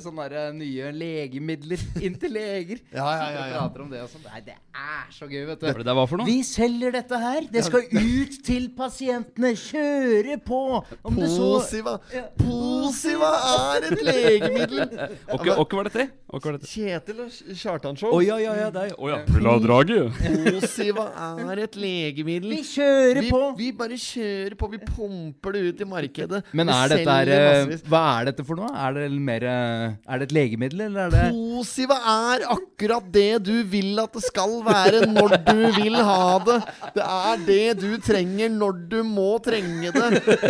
sånne der, eh, nye legemidler inn til leger. Ja, ja, ja, ja. prater om det og sånn. Nei, det er så gøy, vet Hva er det var for noe? Vi selger dette her. Det skal ut til pasientene. Kjøre på. Om det så Posiva. Posiva er et legemiddel! Hva var dette? Var dette? Kjetil og Kjartanshow. Å oh, ja, ja, ja, deg. Oh, ja. Vil ha draget? Posiva er et legemiddel. Vi kjører Vi, på. vi bare kjører på. Vi pumper det ut i markedet. Men er dette her, eh. Hva er dette for noe? Er det mer eh, Er det et legemiddel, eller er det Posiva er akkurat det du vil at det skal være når du vil ha det. Det er det du trenger når du må trenge det.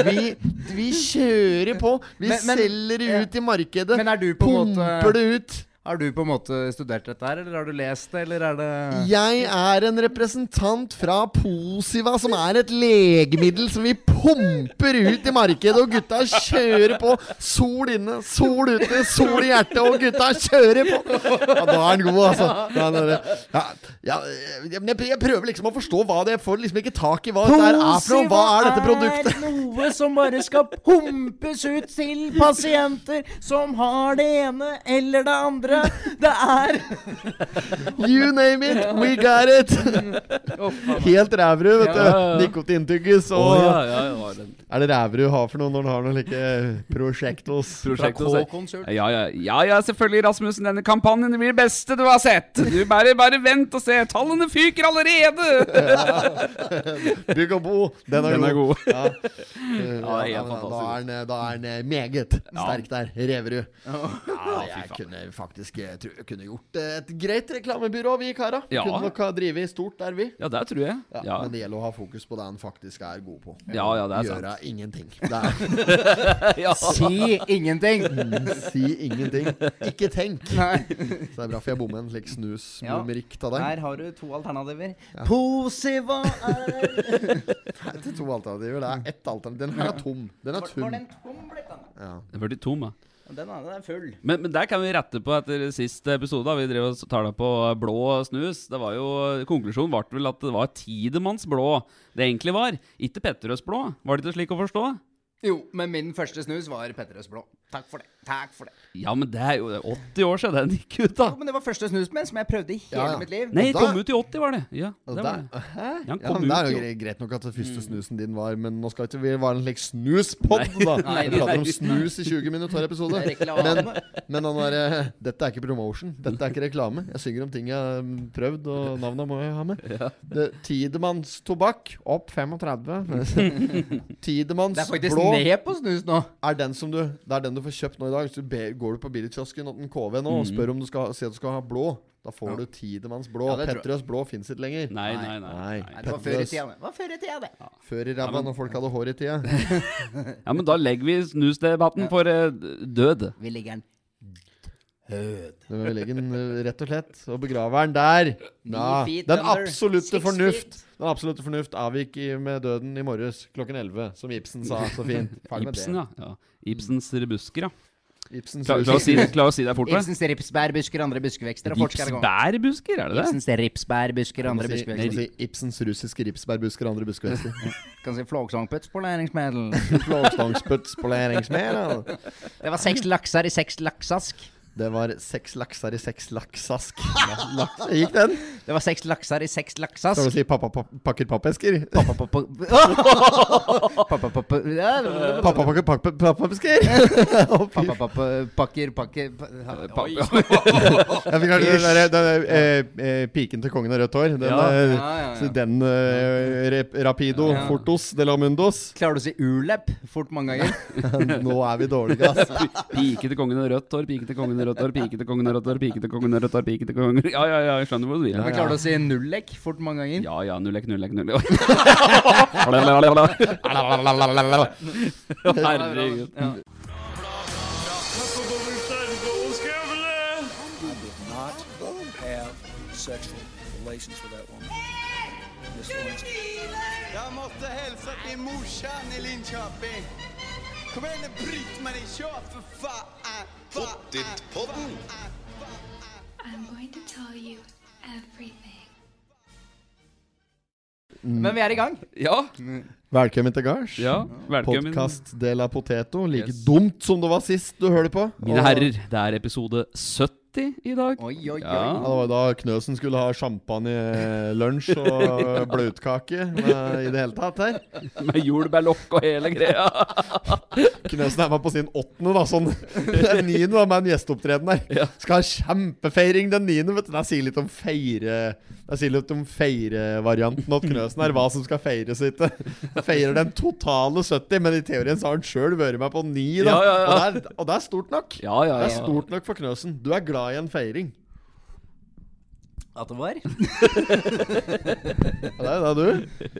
Vi, vi kjører på. Vi Men- men- selger det ut i markedet. Men er du på en måte Pumper det ut. Har du på en måte studert dette her, eller har du lest det, eller er det Jeg er en representant fra Posiva, som er et legemiddel som vi pumper ut i markedet. Og gutta kjører på. Sol inne, sol ute, sol i hjertet, og gutta kjører på. Ja, da er den god, altså. Ja, ja, jeg, jeg prøver liksom å forstå hva det er. Jeg får liksom ikke tak i hva dette er for noe. Hva er dette produktet? Posiva er noe som bare skal pumpes ut til pasienter som har det ene eller det andre. Det er You name it, we got it! Helt rævrud, vet du. Nikotintyggis og og ja, ja, ja. Er det Ræverud har for noe når han har noe like prosjektos? Prosjekt Fra hos. K-konsult. Ja, ja, ja, ja, selvfølgelig, Rasmussen. Denne kampanjen blir det beste du har sett. Du bare, bare vent og se. Tallene fyker allerede! Bygg og bo, den er Den er god. god. Ja. Ja, det er helt da, fantastisk. da er den, da er den eh, meget sterk der. Reverud. Ja, jeg kunne faktisk jeg tror jeg kunne gjort eh, et greit reklamebyrå, vi kara. Ja. Kunne nok ha drevet stort der, vi. Ja, det tror jeg. Ja, Ja, Men det gjelder å ha fokus på det han faktisk er god på. ja, ja det er Gjøre sant. Ingenting. Det er, Ja. Si ingenting. si ingenting. Ikke tenk. Nei. Så det er bra for jeg bommer en slik Ja. snusmummerikk av deg. Her har du to alternativer. Posiva er Det er ikke to alternativer. Det er ett alternativ. Den her er tom. Den er tom. Var den tom blitt, den? Ja. Den ble tom, ja. Den andre er full. Men, men der kan vi rette på etter siste episode. da Vi drev og tar det på blå snus. Det var jo, Konklusjonen ble vel at det var Tidemanns blå det egentlig var. Ikke Petterøes blå. Var det ikke slik å forstå? Jo, men min første snus var Petterøes blå. Takk for det. Takk for det. Ja, men det er jo 80 år siden den gikk ut, da. Jo, men det var første snusen som jeg prøvde i hele Ja, ja. mitt liv. Nei, den kom ut i 80, var det. Ja, det der- var det. Hæ? Ja, Ja, men det er jo greit nok at det første snusen din var Men nå skal ikke vi være en slik snuspod, da. Nei, Vi prater om snus i 20 minutter hver episode. Men, men han der, dette er ikke promotion. Dette er ikke reklame. Jeg synger om ting jeg har prøvd, og navna må jeg ha med. Det, Tidemanns tobakk opp 35. Tidemanns Det er faktisk blå ned på snus nå. er den som du Det er den du får kjøpt nå i dag. Hvis du ber, går du på billigkiosken og den KV nå og spør om du skal si at du skal ha blå, da får du Tidemanns blå. Ja, det. Petterøes blå fins ikke lenger. Nei, nei, nei. Nei. Nei, det var før i tida, det. Var før i tida, det. Før i ræva, når folk hadde hår i tida. Ja, men da legger vi snusdebatten for uh, død. Vi legger den død. Vi legger den eh, rett og slett og begraver den der. Ja. feet Den absolutte fornuft feet. Den absolutte fornuft avgikk med døden i morges klokken 11, som Ibsen sa så fint. Ibsen, ja. ja. Ibsens rebusker, ja. Ibsens Klar, klar, å si, klar å si det fort? Ibsens ripsbærbusker andre buskevekster. og Ripsbærbusker, er det det? Ibsens ripsbærbusker andre si, buskevekster. si Ibsens russiske ripsbærbusker andre buskevekster. Kan si flågsangputs på læringsmiddel. Flågstangspøts på læringsmel. Det var seks lakser i seks laksask. Det var seks lakser i seks laksask. Laks. Gikk den? Det var seks lakser i seks laksask. Skal du si pappa pakker pappesker? Pappa, pappa Pappa, pappa ja, pakker pappesker? Pappa, pappa, pakker, pakker. Jeg fikk kanskje den eh, eh, piken til kongen av rødt hår. Den, Ja. Ja, ja, så ja. den Rapido Ja. Fortos de la Mundos. Klarer du å si ulep fort mange ganger? Nå er vi dårlige, ass. Pike til kongen av rødt hår, pike til kongen av rødt hår, pike til kongen rødt hår, pike til kongen rødt hår, pike til kongen Ja, ja, ja, jeg skjønner hvor du vil. Men klarer du å si nullek fort mange ganger? Ja, ja, nullek, nullek, nullek. Herregud. Ja. sexual relations with that woman. Miss Lewinsky. Jeg måtte hälsa til morsan i Linköping. Kom igen nu Britt-Marie, kör for fan! Pottitpodden. I'm going to tell you everything. Men vi er i gang. Ja, Velkommen til gards. ja. Velkommen. Podkast de la poteto. Like Yes. dumt som det var sist du hører på. Mine herrer, det er episode 70 i dag. Oi, oi, oi. Ja. Ja, det var da Knøsen skulle ha champagne, lunsj og blautkake med- i det hele tatt her. Med jordbærlokk og hele greia. Knøsen er med på sin åttende, da. Sånn den niende var med en gjesteopptreden der. Ja. Skal ha kjempefeiring den niende, vet du. Det sier litt om feire Det sier litt om feirevarianten at Knøsen er hva som skal feires og ikke. Feirer den totale 70, men i teorien så har han sjøl vært med på ni, da. Ja, ja, ja. Og, det er, og det er stort nok. Ja, ja, Det er stort nok for Knøsen. Du er glad i en feiring. At det var? Ja, det er det, du.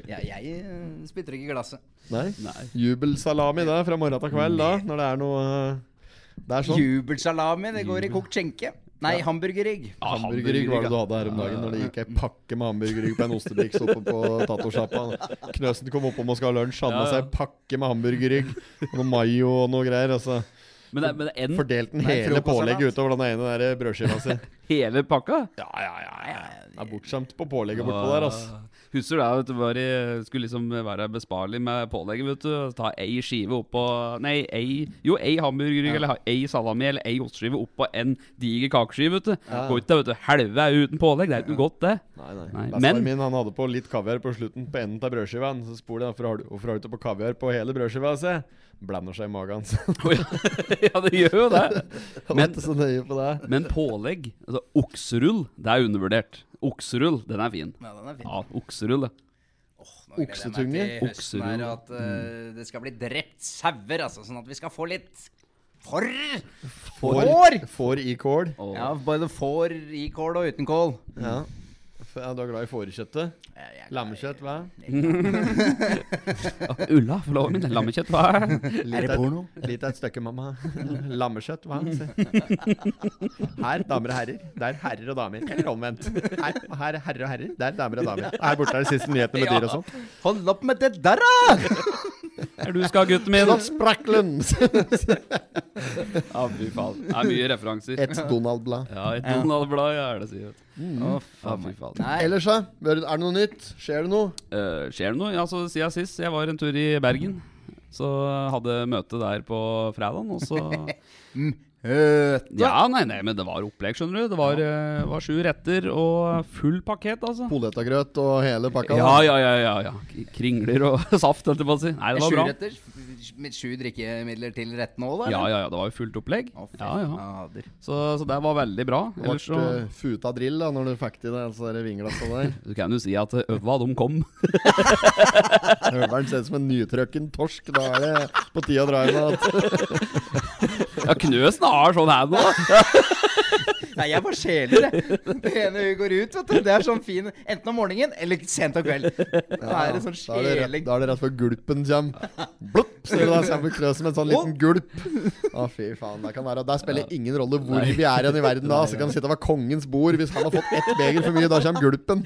Ja, jeg eh, spytter ikke i glasset. Nei. Nei. Jubelsalami da, fra morgen til kveld, da. Når det er noe uh, Det er sånn. Jubelsalami, det går i kokt skjenke. Nei, hamburgerrygg. Ja, Hamburgerrygg var det du hadde her om dagen Når det gikk ei pakke med hamburgerrygg på en ostebiks oppe på tatosjappa. Knøsen kom oppom og skal ha lunsj. Hadde med seg ei pakke med hamburgerrygg og noe mayo og noe greier. Og så Men det, men det en Fordelt den hele pålegget utover den ene der brødskiva si. hele pakka. Ja, ja, ja. ja. Det er bortskjemt på pålegget bortpå der, altså. Husker du det? vet du, var i, Skulle liksom være besparelig med pålegget. vet du Ta ei skive oppå Nei, ei Jo, ei hamburgerrygg eller ei salami eller ei osteskive oppå en diger kakeskive. vet du Ja. Går ikke, vet du. Helve er uten pålegg. Det er ikke noe godt, det. Nei, nei. Nei, Bestefaren men- min han hadde på litt kaviar på slutten på enden av brødskiva. Så spurte de hvorfor har du, hvorfor har du ikke på kaviar på hele brødskiva. Se. Blander seg i magen. Ja. det gjør jo det. Men- så nøye på det. Men pålegg, altså okserull, det er undervurdert. Okserull, den er fin. Ja, den er fin. Ja, okserull, det. Oksetunge. Okserull. At uh, det skal bli drept sauer, altså. Sånn at vi skal få litt for Får, får i kål. Og, Ja, både får i kål og uten kål. Ja. Ja, Du er glad i fårekjøttet? Lammekjøtt, hva? Ulla, forloveden min. Lammekjøtt, hva? Litt det porno? Litt av et stykke, mamma. Lammekjøtt, hva? Her, damer og herrer. Der herrer og damer. Eller omvendt. Her, her er herrer og herrer. Der damer og damer. Her borte er de siste nyhetene med dyr og sånt. Hold opp med det der, da! Er du skal, gutten min? Da sprakk! Ja, fy faen. Det er mye referanser. Et Donald-blad. Ja, et Donald-blad, ja, er det sier. Vet Oh, faen meg. faen. Nei, Ellers, da? Er det noe nytt? Skjer det noe? Uh, skjer det noe? Ja, så Siden sist jeg var en tur i Bergen, så hadde møte der på fredagen, og så Høte. Ja, nei, nei, men det var opplegg, skjønner du. Det var, eh, var sju retter og full pakket, altså. Poletagrøt og hele pakka? Ja, ja, ja, ja, ja. Kringler og saft, holdt jeg på å si. Nei, det var bra. Retter, med sju drikkemidler til retten òg, da? Ja, ja, ja, det var jo fullt opplegg. Å, Ja, ja. Så, så det var veldig bra. Ellers så ble futa drill da når du fikk til det, altså vinglassa der. Du kan jo si at øva, de kom. Høveren ser ut som en nytrøkken torsk. Da er det på tide å dra hjem igjen. Ja, Knøsen har sånn her nå. Nei, jeg bare skjeler, jeg. Det ene øyet går ut, vet du. Det er sånn fin Enten om morgenen eller sent om kveld. Da er det sånn Da er det rett, skjeling. da er det rett før gulpen kommer. Blupp, så er det der kommer Knøsen med en sånn liten gulp. Å, fy faen. Det kan være Der spiller ingen rolle hvor vi er igjen i verden da. Så kan det sitte ved kongens bord. Hvis han har fått ett beger for mye, da kommer gulpen.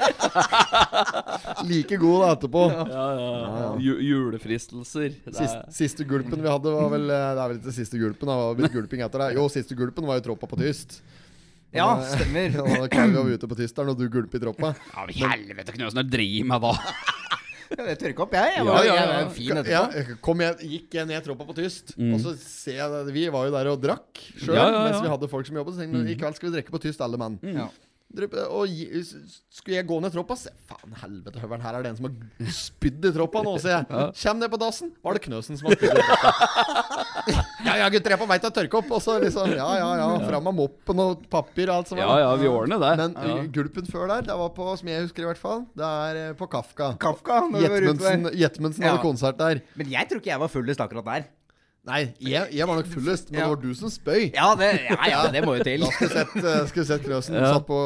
Like god da etterpå. Ja, ja. Ju julefristelser. Det er- Siste, siste gulpen vi hadde, var vel eh, Det er vel ikke siste gulpen. Det var gulping etter deg. Jo, siste gulpen var jo troppa på tyst. Ja, stemmer. Og da kan vi jo ute på tyst og du gulper i troppa. Ja, men helvete, Knøsen, hva driver med da? Ja, det tørka opp, jeg. Jeg Ja, var, ja, jeg var fin etterpå. Ja, kom jeg, gikk jeg ned troppa på tyst, og så ser jeg det- Vi var jo der og drakk sjøl Ja, ja, ja. mens vi hadde folk som jobbet. Så tenkte jeg, i kveld skal vi drikke på tyst, alle mann. Ja. Og skulle jeg gå ned troppa, se faen helvete, høveren, her er det en som har spydd i troppa nå, sier jeg. Kjem ned på dassen, var det Knøsen som har spydd i troppa. ja ja, gutter, jeg er på vei til å tørke opp. Og så liksom, ja ja ja, fram med moppen og papir og alt som Ja, var. ja, vi ordner det. Men ja. uh, gulpen før der, det var på, som jeg husker i hvert fall, det er uh, på Kafka. Kafka, når vi var Jetmundsen. Ja. hadde konsert der. Men jeg tror ikke jeg var fullest akkurat der. Nei, jeg, jeg var nok fullest, men Ja. det var du som spøy. Ja, det, ja, ja, det må jo til. Da skulle vi sett, uh, skulle sett Knøsen Ja. satt på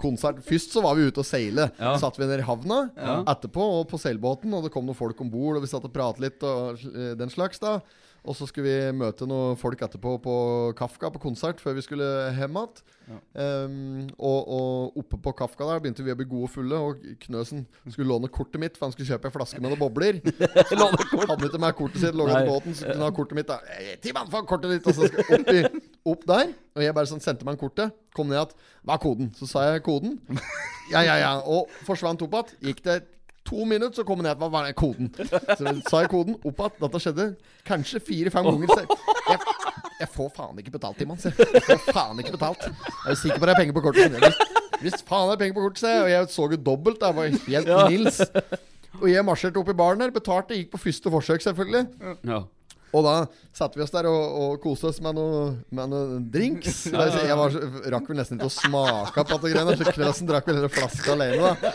konsert. Først så var vi ute og seile. Ja. Satt vi nede i havna etterpå og på seilbåten, og det kom noen folk om bord, og vi satt og pratet litt og uh, den slags, da. Og så skulle vi møte noen folk etterpå på Kafka på konsert før vi skulle hjem igjen. Um, og, og oppe på Kafka der begynte vi å bli gode og fulle, og Knøsen skulle låne kortet mitt, for han skulle kjøpe en flaske med noen bobler. Hadde ikke med kortet sitt, lå i båten, så kunne han ha kortet mitt. da «Eh, Timan, faen, kortet ditt! Og så skal opp, i, opp der. Og jeg bare sånn sendte meg en kortet. Kom ned igjen. Hva er koden? Så sa jeg koden. Ja, ja, ja. Og forsvant opp igjen. Gikk det to minutter, så kom han ned. Hva var det koden? Så sa jeg koden opp igjen. Dette skjedde kanskje fire-fem ganger. Så jeg, jeg, får faen ikke betalt, Timon. Jeg Jeg får faen ikke betalt. Jeg er sikker på at jeg har penger på kortet. Hvis, hvis faen er penger på kortet, jeg. Og jeg så jo dobbelt. Jeg var helt Nils. Og jeg marsjerte opp i baren der, betalte, gikk på første forsøk, selvfølgelig. Ja. Og da satte vi oss der og, og koste oss med noe, drinks. Ja, drinks. Jeg, jeg var, rakk vel nesten ikke å smake på dette greiene. Så Knøsen drakk vel hele flaska alene. da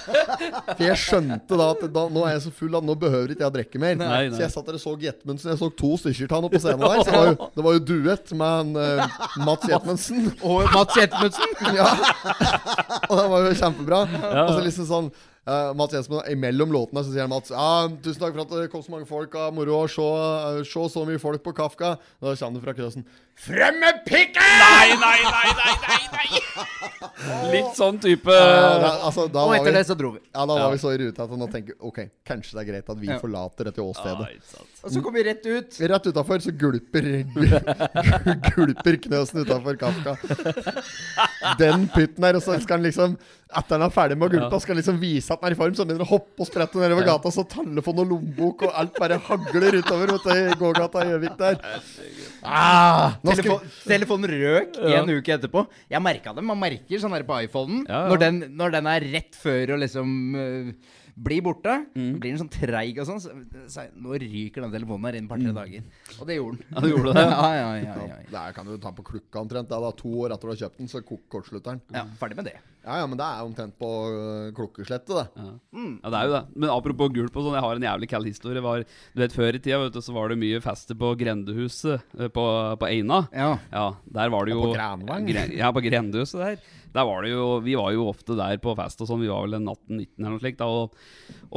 For jeg skjønte da at da, nå er jeg så full at nå behøver ikke jeg å drikke mer. Nei, nei. Så jeg satt der og så Jetmundsen. Jeg så to stykker han oppe på scenen der. Så det var jo, det var jo duett med en, uh, Mats Jetmundsen. Og Mats Jetmundsen. Ja. Og det var jo kjempebra. Og så liksom sånn eh, Mats Jensen Imellom låtene så sier han Mats ah, tusen takk for at det kom så mange folk. Ah, moro å se, uh, se så mye folk på Kafka. Da kommer det fra Krøsen. Frem med pikken! Nei, nei, nei, nei, nei, nei! Litt sånn type uh, da, altså, da Og etter vi, det så dro vi. ja, da var vi så i rute at nå tenker Ok, kanskje det er greit at vi Ja. forlater dette åstedet. Ah. Og så kom vi rett ut. Rett utafor så gulper Gulper Knøsen utafor Kafka. Den pytten der, og så skal han liksom Etter han er ferdig med å gulpe, Ja. skal han liksom vise at han er i form, så han begynner å hoppe og sprette nedover gata, så telefon og lommebok og alt bare hagler utover vet du, i gågata i Gjøvik der. Ah, Telefon, vi, telefonen røk en uke etterpå. Jeg merka det. Man merker sånn her på iPhonen. Ja, ja. Når, den, når den er rett før og liksom øh, bli borte, Mm. blir den sånn treig og sånn, så, så Nå ryker den telefonen her innen et par-tre dager. Og det gjorde den. Ja, det gjorde det. ja, ja, ja, ja, ja. det kan du ta på klukka omtrent. Da, da, to år etter du har kjøpt den, så kortslutter den. ja ferdig med det. Ja, ja, men det er omtrent på øh, klokkeslettet, det. Ja. ja, det er jo det. Men apropos gulp og sånn, jeg har en jævlig kald historie. Var, du vet, Før i tida vet du, så var det mye fester på Grendehuset eh, på, på Eina. Ja. Ja, der var det jo på Granvang? Ja, på Grendehuset der. Der var det jo Vi var jo ofte der på fest og sånn. Vi var vel en 18-19 eller noe slikt. da, Og,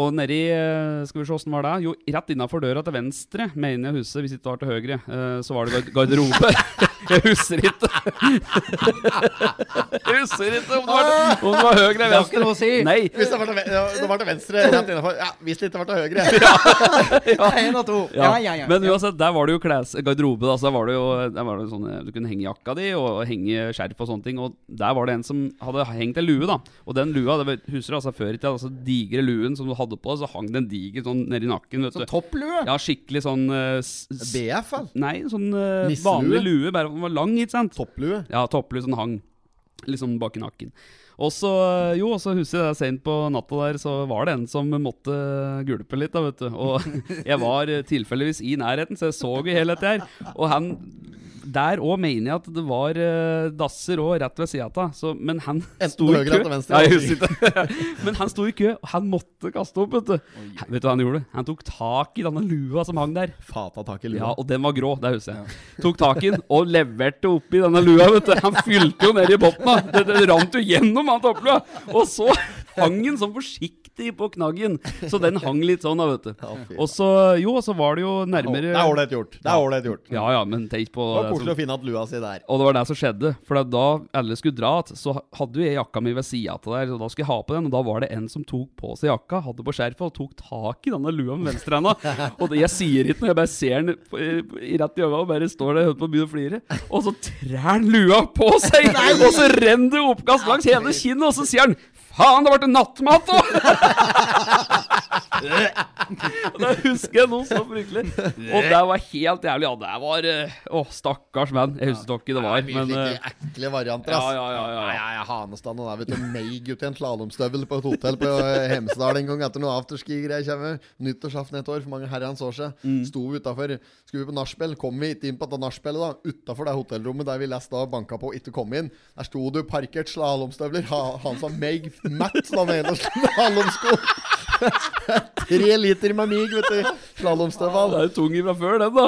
og nedi eh, Skal vi se åssen var det? Jo, rett innafor døra til venstre, mener jeg huset, hvis ikke det var til høyre, eh, så var det gard- garderobe. jeg husker ikke. jeg husker ikke om det var, om det var høyre eller Det har ikke noe å si. Nei. Hvis det var til, det var til venstre, rett innafor. Ja, hvis det ikke var til høyre. Ja, en og to. Ja, ja, ja. Men uansett, der var det jo kles, garderobe. Da, så der var det jo der var det sånn, Du kunne henge jakka di og henge skjerf og sånne ting. Og der var det en som hadde hengt en lue. da Og den lua, det husker du altså før i tida, altså digre luen som du hadde på så hang den diger sånn nedi nakken. vet Sånn topplue. Ja, skikkelig sånn eh, s- s- BF, vel? Nei, sånn uh, vanlig lue, bare den var lang, ikke sant? Topplue. Ja, topplue som hang liksom bak i nakken. Og så, jo, og så husker jeg seint på natta der, så var det en som måtte gulpe litt, da, vet du. Og jeg var eh, tilfeldigvis i nærheten, så jeg så jo hele dette her. Og han Der òg mener jeg at det var uh, dasser òg rett ved sida av, men han sto i kø. venstre, Ja. Men han sto i kø, og han måtte kaste opp, vet du. Vet du hva han gjorde? Han tok tak i denne lua som hang der. Fata tak i lua. Ja, og den var grå, det husker jeg. Tok tak i den og leverte oppi denne lua, vet du. Han fylte jo ned i bunnen. Det, det rant jo gjennom han topplua. Og så hang den sånn forsiktig på knaggen. Så den hang litt sånn, da, vet du. Og så, jo, så var det jo nærmere Det er ålreit gjort. Det er ålreit gjort. Ja, ja, men tenk på Det var koselig å finne at lua si der. og det var det som skjedde. For da alle skulle dra, igjen, så hadde jo jeg jakka mi ved sida av der. så da skulle jeg ha på den, og da var det en som tok på seg jakka, hadde på skjerfet og tok tak i denne lua med venstrehanda. Og det, jeg sier ikke noe, jeg bare ser den i- rett i øynene og bare står der og på og begynner å flire. Og så trær han lua på seg, og så renner det oppkast langs hele kinnet, og så sier han Faen, det ble nattmat òg! Da husker jeg noe så fryktelig. Og det var helt jævlig. Ja, det var eh, Å, stakkars mann. Jeg husker ikke det var, Mye men slike eh, ekle varianter, ass. ja, ja, ja, ja. Ja, Hanestad og der, vet du. Meig ut i en slalåmstøvel på et hotell på eh, Hemsedal en gang etter noe afterski-greier. kommer. Nyttårsaften et år for mange herrens år siden. Mm. Sto vi utafor. Skulle vi på nachspiel, kom vi ikke inn på dette nachspielet, da. Utafor det hotellrommet der vi leste da banka på ikke kom inn. Der sto du parkert slalåmstøvler. Ha, han sa Meg Matt, den ene slalåmsko. Tre liter med mig, vet du. Slalåmstøvel. Det er jo tung fra før, den, da.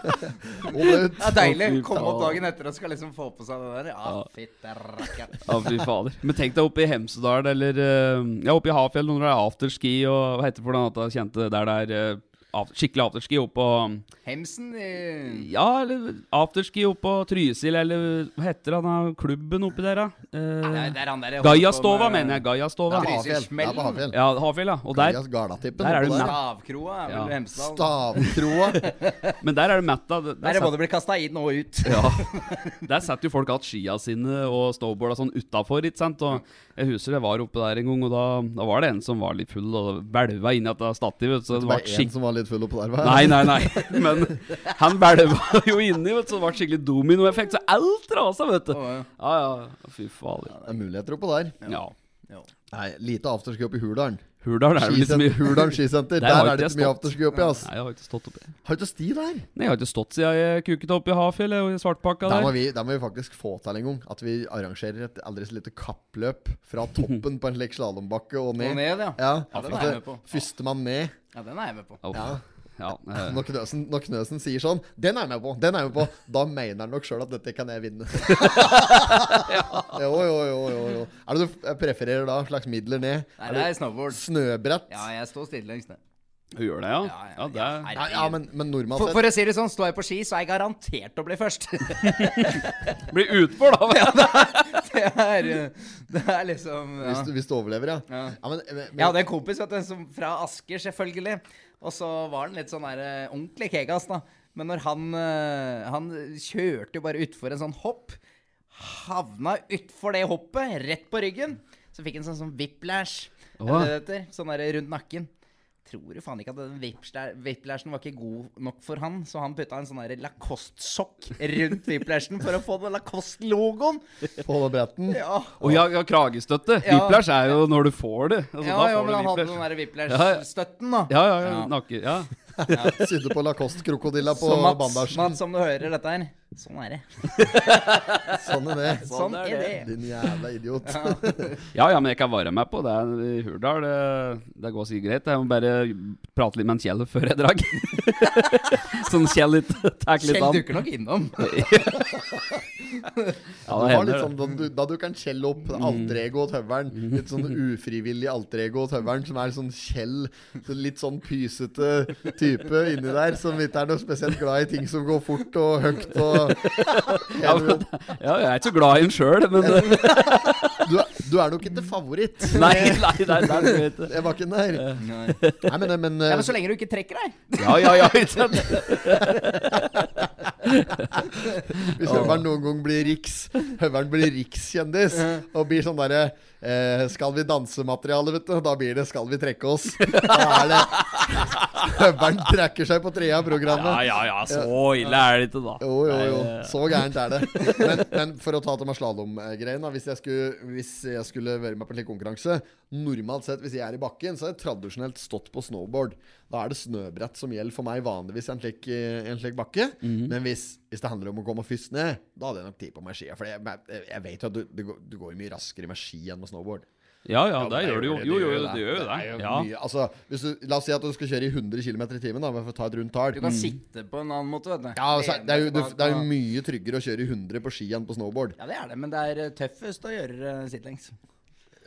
Og det- Det er deilig. Å, Komme opp dagen etter og skal liksom få på seg det der. Ja, fitte rakkeren. Ja, fy fader. Men tenk deg oppe i Hemsedal, eller eh, Ja, oppe i Hafjell, når det er afterski og hva heter det for noe annet, kjente der det er eh, av, skikkelig afterski oppå Hemsen i Ja, eller afterski oppå Trysil, eller hva heter han da, klubben oppi der, da? Eh, er- det er han der jeg Gaiastova, med- mener jeg. Gajastova. På Trysilsmellen. på Hafjell. Ja, Hafjell, ja. Og der, der er du det. Stavkroa er vel Ja. Hemsedal. Stavkroa. men der er det matta. Der, Der er det både blir kasta inn og ut. Ja. Der setter jo folk alt skia sine og snowboarda sånn utafor, ikke sant. Og jeg husker jeg var oppe der en gang, og da, da var det en som var litt full og hvelva inn i dette stativet. Så det Det ble var en skikk... som var litt full oppå der. Nei, nei, nei. Men han hvelva jo inni, vet du, så det ble skikkelig dominoeffekt. Så alt rasa, vet du. Å, ja. Ja, ja. Fy fader. Det er muligheter oppå der. Ja. Nei, lite afterski opp i Hurdalen. Hurdal er jo litt så mye Hurdal skisenter. Der Der er ikke det ikke mye afterski oppi, ass. Nei, jeg har ikke stått oppi. Har du ikke sti der? Nei, jeg har ikke stått siden jeg kuket opp i Hafjell og i Svartpakka Der må, vi, der må vi faktisk få til en gang at vi arrangerer et aldri så lite kappløp fra toppen på en slik slalåmbakke og ned. Og ned, ja. Ja, Ja, den er jeg med på. Førstemann ned. Ja, den er jeg med på. Ja. Ja, eh, Når Knøsen, når Knøsen sier sånn 'Den er jeg med på!' Den er jeg med på Da mener han nok sjøl at dette kan jeg vinne. jo, jo, jo, jo, jo. Er det du prefererer da? Slags midler ned? Nei, det er snowboard. Snøbrett? Ja, jeg står stillengst ned. Hun gjør det, ja? Ja, ja, Ja, det er Ja, ja men, men normalt For, for å si det sånn, står jeg på ski, så er jeg garantert å bli først. bli utfor, da. det, er, eh, det er liksom ja. hvis, du, hvis du overlever, ja. Ja. ja men, men, Jeg hadde en kompis vet du, som fra Asker, selvfølgelig. Og så var han litt sånn der eh, ordentlig kegas, da. Men når han eh, Han kjørte jo bare utfor en sånn hopp. Havna utfor det hoppet, rett på ryggen. Så fikk han sånn sånn whiplash. Heter. Sånn der rundt nakken. Tror jo faen ikke at den whiplashen var ikke god nok for han, så han putta en sånn Lacoste-sokk rundt whiplashen for å få den Lacoste-logoen. på bretten Ja. Og ja, ja, kragestøtte. Ja. Whiplash er jo når du får det. Altså, ja, da ja, men du han hadde den der Ja, ja. whiplash-støtten, da. Ja, ja, ja. Ja. Nakke, ja. Sydde på Lacoste-krokodilla på bandasjen. Som, om du hører dette her, sånn er det. Sånn er det. Sånn er det. Din jævla idiot. Ja, ja, men jeg kan være med på det i Hurdal. Det, det går sikkert greit. Jeg må bare prate litt med en Kjell før jeg drar. sånn Kjell litt tar litt Kjell an. dukker nok innom. Ja, Du det har litt sånn, da, du, da du kan kjelle opp alterego og tøvelen. Litt sånn ufrivillig alterego og tøvelen, som er sånn Kjell. Litt sånn pysete type inni der, som ikke er noe spesielt glad i ting som går fort og høyt og Ja, men, ja, jeg er ikke så glad i den sjøl, men du, du er nok ikke favoritt. Nei, nei, nei, nei, jeg. Var ikke der. Nei. Nei, men, men, Ja, men så lenge du ikke trekker deg. Ja, ja, ja. Hvis høveren noen gang blir riks Høveren blir rikskjendis og blir sånn derre eh, Skal vi danse-materiale, vet du. Da blir det Skal vi trekke oss. Da er det Høveren trekker seg på trea av programmet. Ja, ja, ja, så ille er det ikke, da. Jo, jo, jo. Eh, Så gærent er det. Men, men for å ta til meg slalåmgreiene. Hvis jeg, skulle, hvis jeg skulle være med på en slik konkurranse Normalt sett, hvis jeg er i bakken, så har jeg tradisjonelt stått på snowboard. Da er det snøbrett som gjelder for meg vanligvis i en slik, eh, en slik bakke. Mm. Men hvis, hvis det handler om å komme først ned, da hadde jeg nok tid på meg skia. For jeg, jeg, jeg vet jo at du, du, går- du går mye raskere med ski enn med snowboard. Ja, ja, det gjør du jo. Jo, jo, jo, det gjør jo det. Ja. altså, hvis du, la oss si at du skal kjøre i 100 km i timen, da, for å ta et rundt tall. Du kan sitte på en annen måte, vet du. Ja, altså, det, er jo, du, det er jo mye tryggere å kjøre i 100 på ski enn på snowboard. Ja, det er det, men det er eh, tøffest å gjøre uh, sidelengs.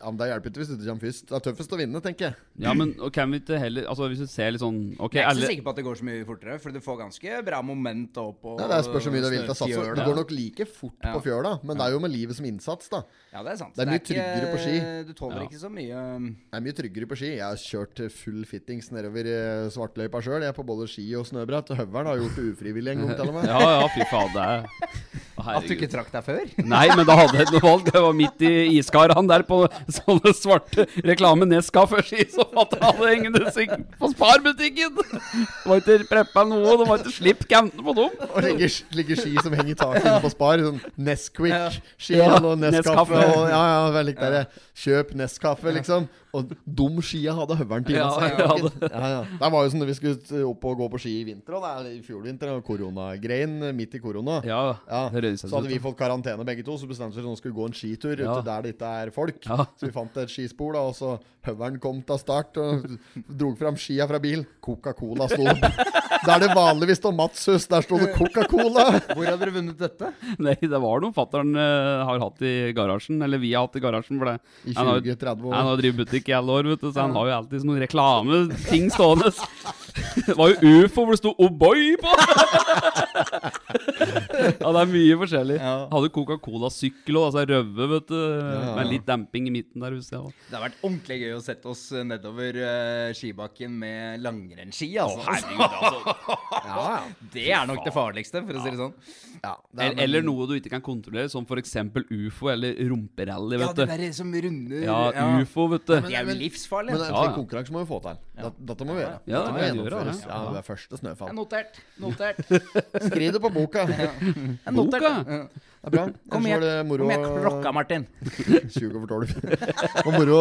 Ja, men Det hjelper ikke hvis du ikke kommer først. Det er tøffest å vinne, tenker jeg. Ja, men og kan vi ikke heller Altså, hvis du ser litt sånn okay, Jeg er ikke alle så sikker på at det går så mye fortere, for du får ganske bra moment opp og Nei, det spørs hvor mye du vil ta sats på. Det går nok like fort Ja. på fjøla, men det er jo med livet som innsats, da. Ja, det er sant. Det er mye ikke- tryggere på ski. Du tåler Ja. ikke så mye Det er mye tryggere på ski. Jeg har kjørt full fittings nedover eh, svartløypa sjøl, jeg, på både ski og snøbrett. Høveren har gjort det ufrivillig en gang, til og med. Ja, ja, fy fader. det er At du ikke trakk deg før? Nei, men da hadde jeg noe valg. Det var midt i iskarene der på sånne svarte reklame Nescafé-ski som at jeg hadde hengende seg på sparbutikken. Det var ikke preppa noe, det var ikke slipp kantene på dem. Og ligger, ligger ski som henger i taket inne på Spar. Sånn Nesquik-ski Ja, og. Nescafé. Og, ja, ja, veldig der, Kjøp Nescaffe, liksom. Og dum skia hadde høveren til Ja, seg. ja, Ja, ja. Det var jo sånn da vi skulle opp og gå på ski i vinter, og det er i fjor vinter, og koronagreien midt i korona. Ja, Ja, Så hadde vi fått karantene begge to, så bestemte vi oss for at vi skulle gå en skitur Ja. ute der det ikke er folk. Ja. Så vi fant et skispor, da, og så høveren kom til start og drog fram skia fra bil. Coca-Cola sto. Der det vanligvis står Matshus, der sto det Coca-Cola. Hvor hadde dere vunnet dette? Nei, det var noe fatter'n uh, har hatt i garasjen. Eller vi har hatt i garasjen. For det. I 20-30 år. Han har drevet butikk i alle år, vet du, så han har jo alltid sånne reklameting stående. Det var jo ufo hvor det sto O'boy på! Ja, det er mye forskjellig. Ja. Hadde Coca-Cola-sykkel og altså røve, vet du. ja. Med litt damping i midten der, husker jeg. Det har vært ordentlig gøy å sette oss nedover uh, skibakken med langrennsski, altså. Herregud, altså. Ja, ja. Det er nok det farligste, for å si det sånn. ja det er, Eller, eller noe du ikke kan kontrollere, som f.eks. ufo eller rumperally, Ja, det du. der som runder Ja, ufo, vet du. Det er jo livsfarlig. Men en Ja, slik ja. konkurranse må vi få til. Dette må vi gjøre. Ja, det må gjennomføres. det, Ja, det er første snøfall. notert. Notert. Skriv det på boka. Det Det er bra. Kom igjen, moro kom igjen, klokka, Martin. 20 over 12. Og moro,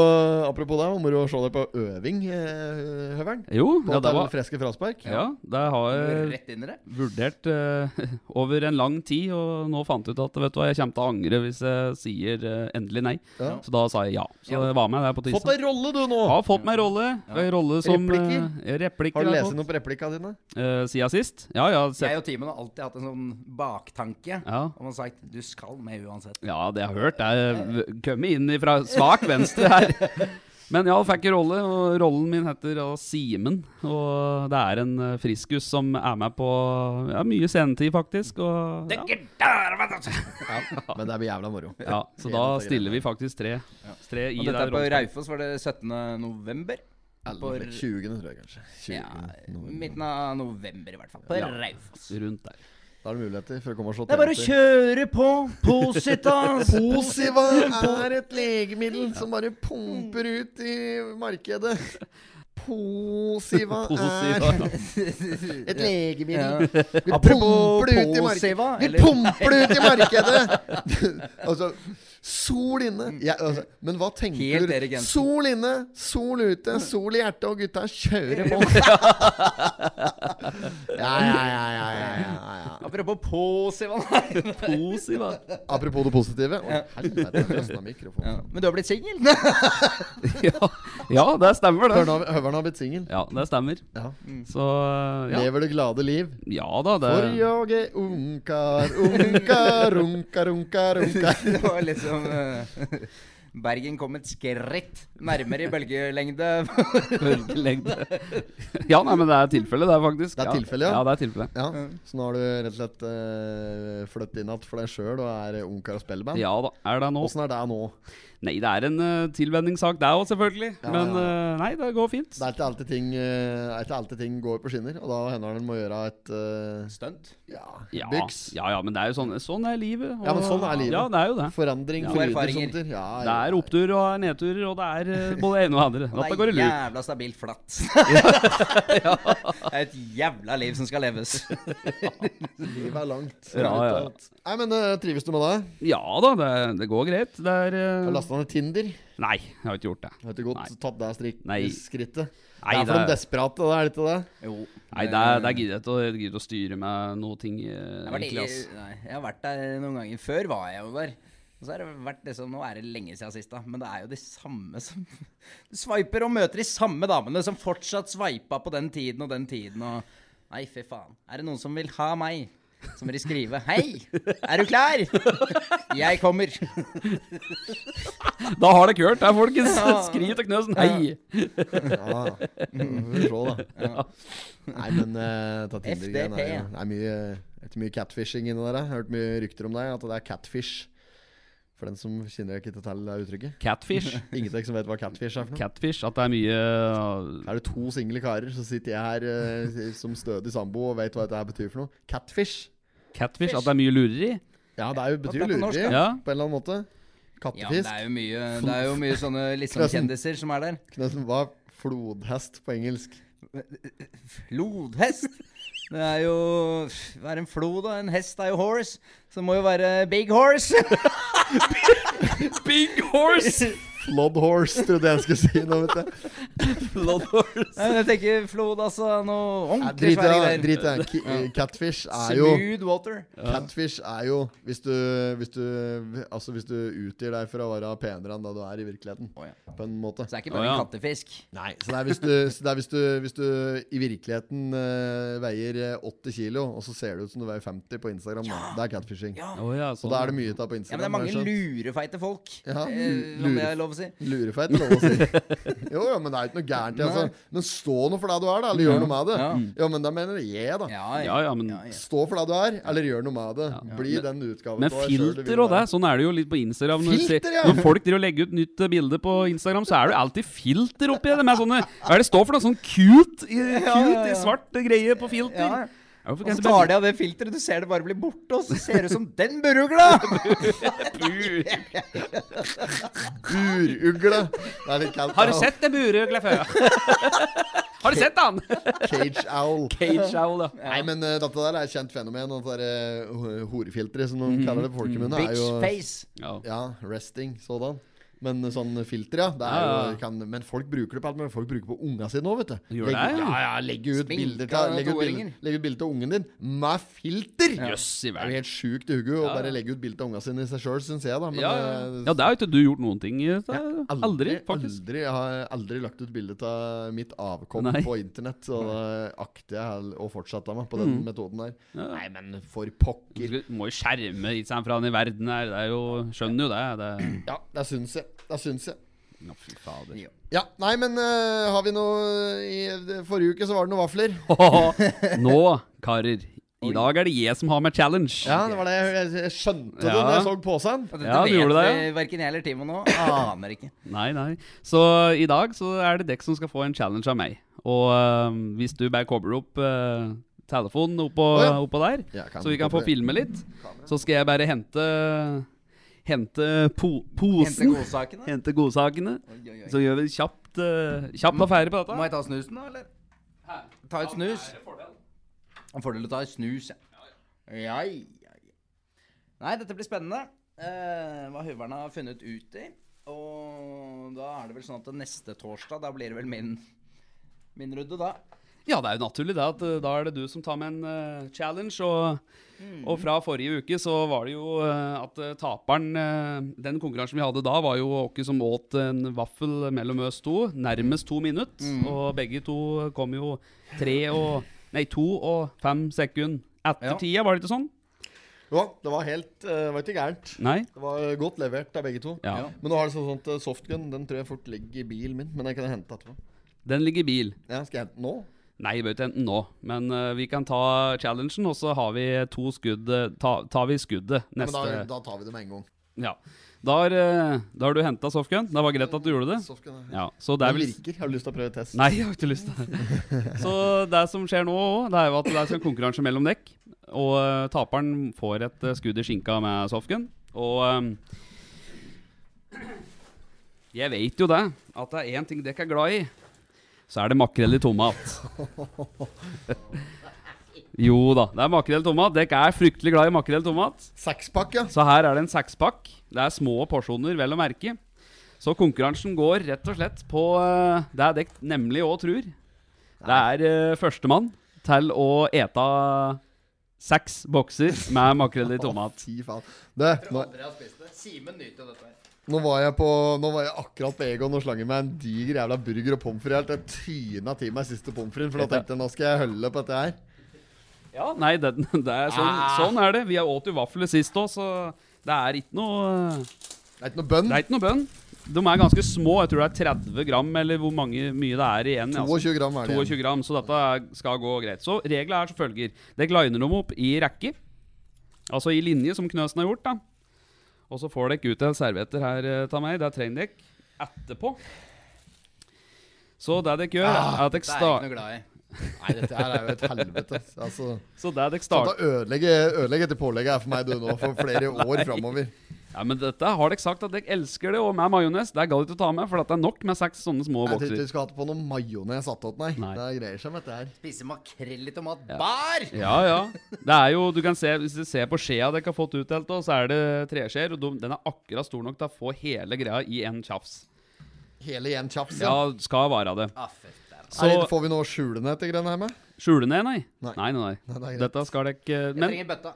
apropos det, og moro å se deg på øving, eh, Høveren. Jo, På ja, det var Freske fraspark. Ja, det har jeg Rett inn i det. vurdert uh, over en lang tid, og nå fant jeg ut at vet du hva, jeg kommer til å angre hvis jeg sier uh, endelig nei. Ja. Så da sa jeg ja. Så jeg var med der på Fått deg rolle, du, nå! Har fått meg rolle. Ja. rolle som Replikker? Uh, replikker Har du lest noe på replikkene dine? Eh, siden sist? Ja, ja. Sett. Jeg og teamet har alltid hatt en sånn baktanke Ja. om å ha sagt du skal med uansett. ja, det har jeg hørt. Jeg kommet inn fra svak venstre her. Men ja, fikk rolle, og rollen min heter Simen. Og det er en eh, friskus som er med på ja, mye scenetid, faktisk. Og, ja. Ja, men det blir jævla moro. Ja, så da er stiller vi faktisk tre, tre i Og dette der er på. Raufoss var det 17. november. Eller 20. tror jeg kanskje. 20. ja, midten av november, i hvert fall. På. Raufoss. Rundt der. Da er det muligheter for å komme og se Det er bare å kjøre på! Positas! Posiva er et legemiddel som bare pumper ut i markedet. Posiva er et legemiddel. Vi pumper det ut i markedet. Vi pumper det ut i markedet! altså, sol inne. Jeg, altså, men hva tenker Helt du? Erik Jensen. Sol inne, sol ute, sol i hjertet, og gutta kjører på. ja, ja, ja, ja, ja, ja, ja. Apropos Posiva. Posiva. Apropos det positive. Å, helvete, Ja. Men du har blitt singel? ja. ja, det stemmer, det. Høveren har- blitt singel. Ja, det stemmer. Ja. Så ja, Lever det glade liv. ja da, det For jeg er ungkar, ungkar, ungkar, ungkar, ungkar. Det var liksom eh, Bergen kom et skritt nærmere i bølgelengde. Bølgelengde. Ja, nei, men det er tilfellet, det, er faktisk. Det er tilfelle, ja. ja. det er tilfellet. Ja, Så nå har du rett og slett uh, flyttet inn igjen for deg sjøl og er ungkar og spilleband? Ja da, er det nå? Åssen er det nå? Nei, det er en uh, tilvenningssak, det òg, selvfølgelig. Ja, Men ja. Uh, nei, det går fint. Det er ikke alltid ting, er ikke alltid ting går på skinner, og da hender det en må gjøre et uh, Stunt. ja, Ja, byks. ja, ja, men det er jo sånn, sånn er livet. Ja, men sånn er livet. Ja, det er jo det. Forandring, Ja, erfaringer. sånt. Ja, Det er opptur og nedturer, og det er både det ene og det andre. Og det går i er jævla stabilt flatt. Det er et jævla liv som skal leves. Livet er langt. Ja, ja. Nei, men trives du med det? Ja da, det, det går greit. Det er uh, lasta ned Tinder? Nei, jeg har ikke gjort det. Har ikke gått Nei. tatt det skrittet? Nei, det er for det- de desperate, det er det ikke det? Jo. Nei, det, er- det gidder jeg ikke å- gidder å styre med noe ting. eh, Jeg har, vært, nei, jeg har vært der noen ganger. Før var jeg jo der. Og så har det vært liksom, Nå er det lenge siden sist, da. Men det er jo de samme som Du sveiper og møter de samme damene som fortsatt sveipa på den tiden og den tiden og Nei, fy faen. Er det noen som vil ha meg? Så må de skrive 'Hei, er du klar?' 'Jeg kommer'. Da har det kørt, det, folkens! Ja. Skriv til Knøsen. Hei! Ja, vi får se, da. Nei, men uh, ta Tinder-greien er det er mye, det er mye catfishing inni der. Jeg har hørt mye rykter om deg, at det er catfish. For den som kjenner ikke til det uttrykket. Catfish. Ingenting som vet hva catfish er for noe. Catfish, at det er mye Er det to single karer, så sitter jeg her uh, som stødig sambo og vet hva dette betyr for noe. Catfish. Catfish, at det er mye lureri. Ja, det er jo, betyr er lureri ja. på en eller annen måte. Ja, det er jo mye, det er jo mye sånne liksom Knøsen. kjendiser som er der. Knøsen, hva er flodhest på engelsk? Flodhest? Det er jo Hva er en flod, da? En hest er jo horse. Så det må jo være big horse. Big horse! Flood horse, trodde jeg skulle si nå, vet du. Nei, men jeg tenker flod, altså. Noe ordentlig svære det. greier. Drit i det. Ki- eh, Catfish er jo Smooth water. Catfish er jo hvis du, hvis du Altså hvis du utgir deg for å være penere enn da du er i virkeligheten. Å, ja. På en måte. Så det er ikke Å, bare ja. en kattefisk. Nei, så det er hvis du, så det er hvis du, hvis du i virkeligheten eh, veier eh, 80 kilo, og så ser det ut som du veier 50 på Instagram. Da. Det er catfishing. Ja. Å ja, sånn. Og da er det mye av på Ja, men det er mange har jeg skjønt. lurefeite folk, Ja, eh, lu- om det lure- er lov å si. Lurefeit er lov å si. Jo, jo, men det er ikke noe gærent i altså. Men stå nå for det du er, da. Eller gjør noe med det. Ja. Ja, men da mener jeg, da. Ja, Ja, ja, men ja, ja. Stå for det du er, eller gjør noe med det. Bli den utgaven deg vil filter og det, sånn er det jo litt på Instagram. Når, Filter, ser, ja. når folk driver og legger ut nytt bilde på Instagram, så er det alltid filter oppi det. Med sånne, hva er det står for noe? Sånn cute i, ja, cute i ja. svart greie på filter. Og så tar de av det filteret, du ser det bare blir borte, og så ser det ut som den burugla! Burugle. Det er litt kaldt. Har du sett en burugle før? Har du sett han? Cage owl. Cage owl, da. Nei, men uh, dette der er et kjent fenomen. Og det der, uh, horefilteret, som de kaller det på folkemunne, er Bitch jo face. Ja, resting sådan. Men sånn filter, ja. Det er Ja, jo, kan, men folk bruker det på alt mulig. Folk bruker det på unga sine nå, vet du. Gjør legg, det? Ja, ja, legg ut Sminka bilder av legge ut bilder, legge ut bilder av ungen din med filter! Jøss i Det er verden. helt sjukt i hodet å bare ja. legge ut bilde av unga sine i seg sjøl, syns jeg, da. Men Ja, ja. eh, ja, det har ikke du gjort noen ting i. dette. aldri, Aldri, faktisk. Aldri, jeg har aldri lagt ut bilde av mitt avkom Nei. på internett. Så da akter jeg å fortsette med på den Mm. metoden der. Ja. Nei, men for pokker. Du må jo skjerme seg sant, fra den i verden her. Det er jo, skjønner jo det. det. Ja, det syns jeg. Det syns jeg. Ja, fy fader. Ja, nei, men uh, har vi noe i Forrige uke så var det noen vafler. Nå, karer. I dag er det jeg som har med challenge. Ja, det var det jeg, jeg, jeg skjønte det Ja. når jeg så posen. Og Ja, du gjorde det, Ja. Verken jeg eller Timo nå. Aner ikke. Nei, nei. Så i dag så er det dere som skal få en challenge av meg. Og uh, hvis du bare kobler opp uh, telefonen oppå, oh, ja. oppå der, Ja, så vi kan få filme litt, så skal jeg bare hente Hente po Hente posen. godsakene. Hente godsakene. Oi, oi, oi. Så gjør vi kjapt, uh, kjapp affære på dette. Må jeg ta snusen, da, eller? Ta et snus. En fordel å ta et snus, ja. Ja, ja, ja. Nei, dette blir spennende. Uh, hva høveren har funnet ut i. Og da er det vel sånn at neste torsdag, da blir det vel min, min runde, da. Ja, det er jo naturlig det at øh, da er det du som tar med en uh, challenge. Og, og fra forrige uke så var det jo uh, at taperen uh, Den konkurransen vi hadde da, var jo Åke som åt en vaffel mellom oss to. Nærmest to minutter. Og begge to kom jo tre og Nei, to og fem sekunder etter Ja. tida, var det ikke sånn? Ja, det var helt eh, Det var ikke gærent. Nei? Det var godt levert av begge to. Ja. Ja. Men nå har det sånn at eh, softgun Den tror jeg fort ligger i bilen min. Men den kan jeg hente etterpå. Den ligger i bil. Ja, skal jeg hente den nå? Nei, vi bør ikke hente den nå. Men uh, vi kan ta challengen, og så har vi to skudd øh, ta, Tar vi skuddet Ja, men da, da tar vi det med en gang. Ja. Da har, øh, da har du henta softgun. Det var greit at du gjorde det. Softgun, ja. Ja, så det er vel virker. Har du lyst til å prøve test? Nei, jeg har ikke lyst til det. Så det som skjer nå òg, det er jo at det er en konkurranse mellom dekk. Og eh, taperen får et eh, skudd i skinka med softgun. Og eh, jeg vet jo det, at det er én ting dekk er glad i. Så er det makrell i tomat. jo da, det er makrell i tomat. Dekk er fryktelig glad i makrell i tomat. Sekspakk, ja. Så her er det en sekspakk. Det er små porsjoner, vel å merke. Så konkurransen går rett og slett på eh, det er dekt nemlig òg tror. Det er uh, førstemann til å ete seks bokser med makrell i tomat. Fy faen. Det, nå, spist det Simen nyter dette her. Nå, var jeg på, nå var jeg akkurat på Egon og slang i meg en diger jævla burger og pommes frites. Jeg tyna til meg siste pommes fritesen, for da tenkte jeg nå skal jeg holde på dette her. Ja, nei, det, det er sånn, sånn er det. Vi har åt jo vafler sist òg, så det er ikke noe Det er ikke noe bønn. Det er ikke noe bønn. De er ganske små. Jeg tror det er 30 gram, eller hvor mange, mye det er igjen. altså. 22 gram er det 22 igjen. gram, så dette skal gå greit. Så reglene er som følger. Dere liner dem opp i rekke. Altså i linje, som Knøsen har gjort. da Og så får dere ut en servietter her eh, av meg. Det trenger dere etterpå. Så det dere gjør, er at dere Det er. Nei, dette her er jo et helvete. Altså, Så det dere Dette starter ødelegger etter pålegget her for meg du nå, for flere år framover. Ja, men dette har dere sagt at dere elsker det, og med majones. Det er galt å ta med, for det er nok med seks sånne små bokser. Jeg tror ikke vi skal ha på noe majones attåt, nei. Nei. Det greier seg med dette her. Spise makrell i tomat. Bar! Ja, ja. Det er jo, du kan se, Hvis du ser på skjea dere har fått utdelt, så er det treskjeer. Og den er akkurat stor nok til å få hele greia i en tjafs. Hele i én tjafs, Ja, ja. skal være det. Ah. Så det- får vi noe skjule ned til greiene her med? skjule ned, nei? Nei. Nei, nei, nei. Nei, det. Dette skal dere ikke Jeg trenger bøtta.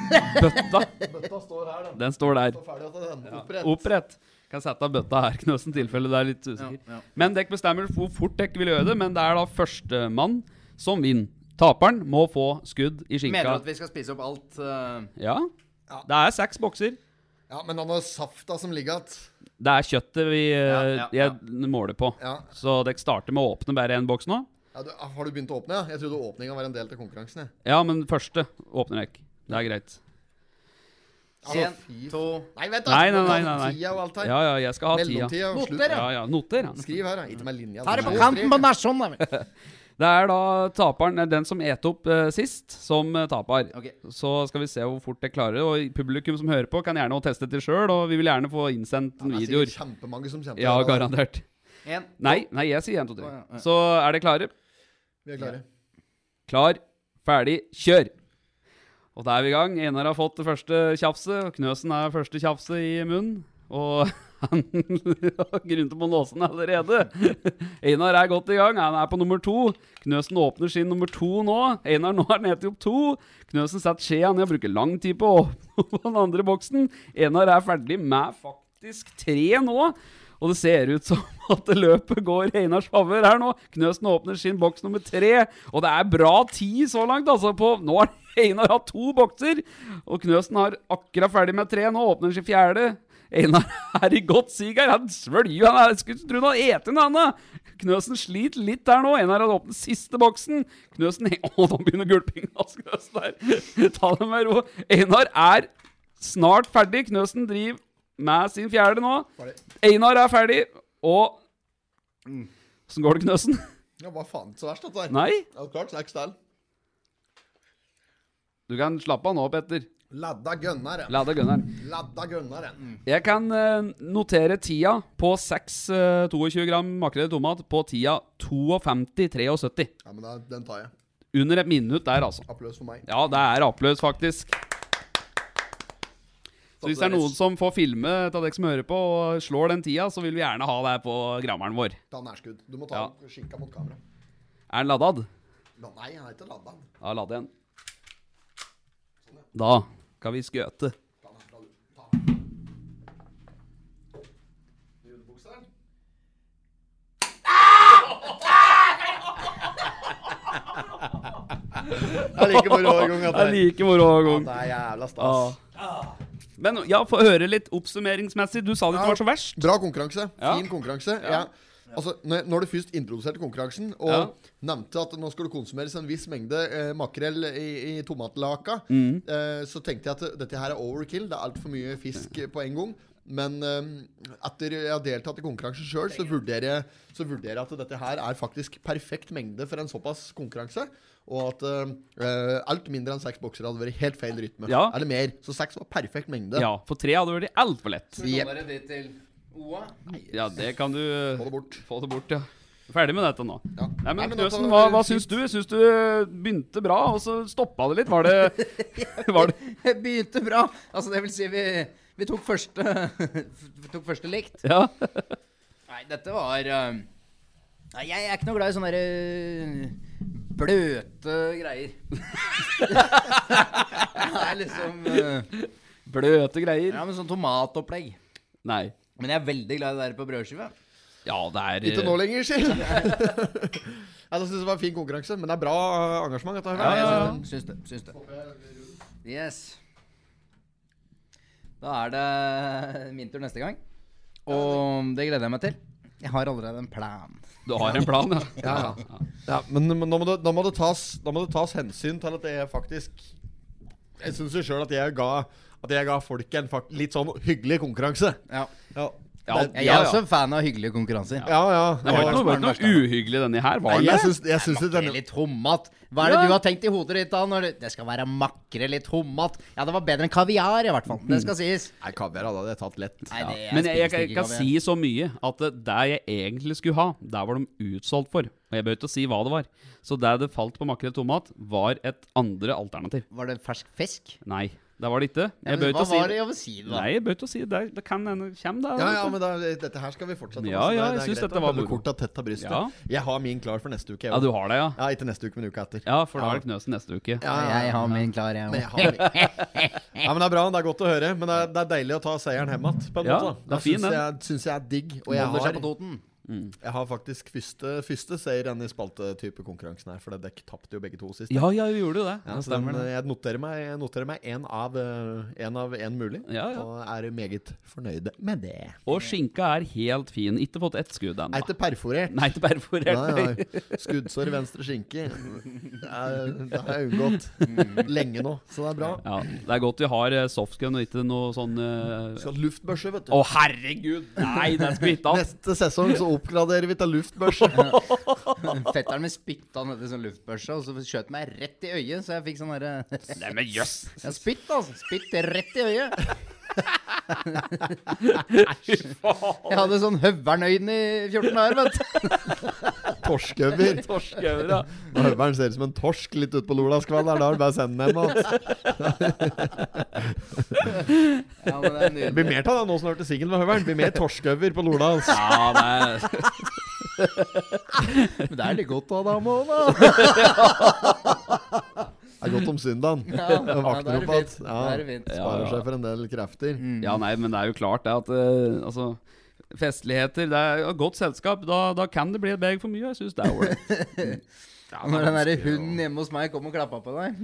bøtta, Bøtta står her, den. den står der. Står ferdig den. Opprett. Opprett. Kan sette av bøtta her, Knøsen, tilfelle det er litt usikker. Ja, ja. Men dere bestemmer hvor fort dere vil gjøre det, men det er da førstemann som vinner. Taperen må få skudd i skinka. Mener du at vi skal spise opp alt? Uh... Ja. Ja. Det er seks bokser. Ja, men han har safta som ligger igjen. Det er kjøttet vi Ja, eh, ja, ja. jeg måler på. Ja. Så dere starter med å åpne bare én boks nå? Ja, du, har du begynt å åpne? ja? Jeg trodde åpninga var en del til konkurransen. jeg. Ja, men første åpner jeg. Det er greit. Altså, fy f- to Nei, vent da! Nei, nei, nei, nei, nei. Tida og alt her. Ja, ja, jeg skal ha tida. Noter, Ja, ja, noter. Ja. Skriv her, da. Ikke med linja. Ta det på kanten på nasjonen. Det er da taperen, eh, den som et opp uh, sist, som uh, taper. Okay. Så skal vi se hvor fort jeg klarer. Og publikum som hører på, kan gjerne teste det sjøl. Og vi vil gjerne få innsendt Det er videoer. sikkert kjempemange som kjemper. Ja, det. garantert. En. Nei, nei, jeg sier 1, 2, 3. Å, ja, ja. Så er dere klare? Vi er klare. Klar, ferdig, kjør! Og da er vi i gang. Einar har fått det første tjafset, Knøsen er første tjafset i munnen. Og han har grunn til på låsen allerede. Einar er godt i gang. Han er på nummer to. Knøsen åpner sin nummer to nå. Einar nå er nede til opp to. Knøsen setter skjea ned og bruker lang tid på å åpne den andre boksen. Einar er ferdig med faktisk tre nå. Og det ser ut som at løpet går i Einars favør her nå. Knøsen åpner sin boks nummer tre, og det er bra tid så langt. altså på, Nå har Einar hatt to bokser, og Knøsen har akkurat ferdig med tre. Nå åpner sin fjerde. Einar er i godt sig her. Han svølger. Han er- skulle tro han hadde eten denne. Knøsen sliter litt der nå. Einar har åpnet siste boksen. Knøsen Å, nå begynner gulpinga hans, der. Ta det med ro. Einar er snart ferdig. Knøsen driver med sin fjerde nå. Einar er ferdig, og Åssen går det, Knøsen? Ja, hva faen så verst, dette her. Nei? Ja, klart, seks til. Du kan slappe av nå, Petter. Ladda gønneren. Ladda deg gunneren. Ladda Mm. Jeg kan uh, notere tida på 6 uh, 22 gram makrell i tomat på tida 52,73. Ja, men da, den tar jeg. Under et minutt der, altså. Applaus for meg. Ja, det er applaus, faktisk. Så hvis det er noen som får filme av dere som hører på, og slår den tida, så vil vi gjerne ha det på grammeren vår. Ta nærskudd. Du må ta Ja. den skinka mot kamera. Er den laddad? Nei, han er ikke ladda. Ja, ladd igjen. Da kan vi. Julebukseren. Det er like moro hver gang. Det er like moro hver gang. Det er jævla stas. Men ja, få høre litt oppsummeringsmessig. Du sa det ikke var så verst. Bra konkurranse. Fin konkurranse. Ja. Altså, når, du først introduserte konkurransen og Ja. nevnte at nå skal det konsumeres en viss mengde eh, makrell i, i tomatlaka, Mm. eh, så tenkte jeg at dette her er overkill. Det er altfor mye fisk eh, på en gang. Men eh, etter jeg har deltatt i konkurransen sjøl, så, så vurderer jeg at dette her er faktisk perfekt mengde for en såpass konkurranse. Og at eh, alt mindre enn seks bokser hadde vært helt feil rytme. Ja. Eller mer. Så seks var perfekt mengde. Ja, for tre hadde vært altfor lett. Så dere det til. Ja, det kan du eh, Få det bort. få det bort, ja. Ferdig med dette nå. Ja. Nei, men Nei, men Knøsen, hva, var hva syns du? Syns du eh, begynte bra, og så stoppa det litt? Var det, var det begynte bra. Altså, det vil si, vi, vi tok første Vi tok første likt. Ja. Nei, dette var uh, Nei, jeg er ikke noe glad i sånne derre bløte greier. det er liksom uh, Bløte greier? Ja, men sånn tomatopplegg. Nei. Men jeg er veldig glad i det der på brødskive. Ja, det er Ikke nå lenger, sier jeg. Synes det var en fin konkurranse, men det er bra engasjement. Dette her. Ja, ja, ja. syns det. Syns det. Yes. Da er det min tur neste gang. Og det gleder jeg meg til. Jeg har allerede en plan. Du har en plan, ja. Ja, ja. ja men, men nå, må det, nå, må det tas, nå må det tas hensyn til at jeg faktisk Jeg syns jo sjøl at jeg ga At jeg ga folk en litt sånn hyggelig konkurranse. Ja. Ja, Ja, Jeg er også fan av hyggelige konkurranser. ja. ja. Det var ikke noe, noe uhyggelig denne her, var Nei, den jeg det? syns, jeg syns det, Makrell i tomat. Hva er det Ja. du har tenkt i hodet ditt da? Når det, det skal være makrell i tomat. Ja, det var bedre enn kaviar, i hvert fall. Det skal sies. Nei, kaviar hadde jeg tatt lett. Nei, det jeg Men jeg, jeg, jeg kan kaviar. si så mye at det jeg egentlig skulle ha, der var de utsolgt for. Og jeg bør ikke si hva det var. Så det det falt på makrell i tomat, var et andre alternativ. Var det fersk fisk? Nei. Det var det ikke. Ja, Jeg men bør hva ikke si var det jeg si, da? Nei, jeg bør å si det. Det kan hende kommer, det. Ja, ja, men da, dette her skal vi fortsette med. Ja, ja, jeg syns dette var moro. korta tett av brystet. Ja. Jeg har min klar for neste uke. jeg Ja, du har det, ja? Ja, ikke neste uke, men uka etter. Ja, for da er det Knøsen neste uke. Ja, ja, Jeg har min klar, jeg Men òg. ja, men det er bra. Det er godt å høre. Men det er, det er deilig å ta seieren hjem igjen, på en Ja, måte. det da. er fin, syns jeg, syns jeg er digg. Og jeg Holder seg på har, Toten. jeg har faktisk første, første seier i spaltetype konkurransen her, for det dekk tapte jo begge to sist. Ja, ja, vi gjorde jo det. Ja, Ja, så den, jeg noterer meg Jeg noterer meg én av én av en mulig, Ja, ja. og er meget fornøyd med det. Og skinka er helt fin. Ikke fått ett skudd Er ennå. ikke perforert. Nei, ikke perforert. Nei, nei. Skuddsår i venstre skinke. Det, er, det har jeg unngått lenge nå, så det er bra. Ja, det er godt vi har eh, softgun og ikke noe sånn uh... Skal ha luftbørse, vet du. Å, herregud! Nei, det er spytta. Neste sesong så oppgraderer vi til luftbørse. Fetteren min spytta nedi sånn luftbørse, og så skjøt meg rett i øyet, så jeg fikk sånn derre Nei, men jøss! Ja, spytt, altså. Spytt rett i øyet. Jeg hadde sånn høvernøyden i 14 dager, vet du. Torskøver. Torskauer, ja. Når høveren ser ut som en torsk litt utpå Lolavskvall, da er det bare å sende den hjem. Ja, men det Det blir mer av det nå som du har blitt singel med høveren. Det blir mer torskøver på Lolavs. Ja, det Men det er litt godt å ha dame òg, da. Det er godt om søndagen. Ja, ja, våkner er opp det ja, er fint. Sparer seg for en del krefter. Ja, nei, men det er jo klart det at uh, Altså, festligheter Det er jo godt selskap. Da, da kan det bli et beg for mye. Jeg syns det er ålreit. Ja, Når den derre hunden hjemme hos meg kom og klappa på deg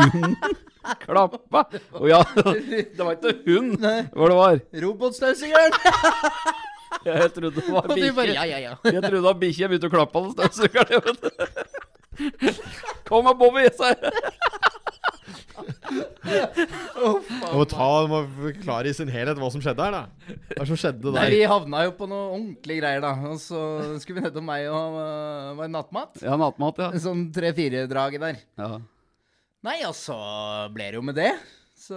Klappa! Å ja, det var ikke hund. Hva det var? Robotstøvsugeren! Jeg trodde det var bikkje. ja, ja, ja. Jeg trodde det var bikkje. Begynte å klappe på støvsugerne. Kom med Bobby, sa jeg. Og må ta, må forklare i sin helhet hva som skjedde her, da. Hva som skjedde Nei, vi havna jo på noe ordentlige greier, da. Og så skulle vi nettopp meg og uh, var nattmat. Ja, nattmat, ja. Sånn tre-fire-draget der. ja. Nei, og så ble det jo med det. Så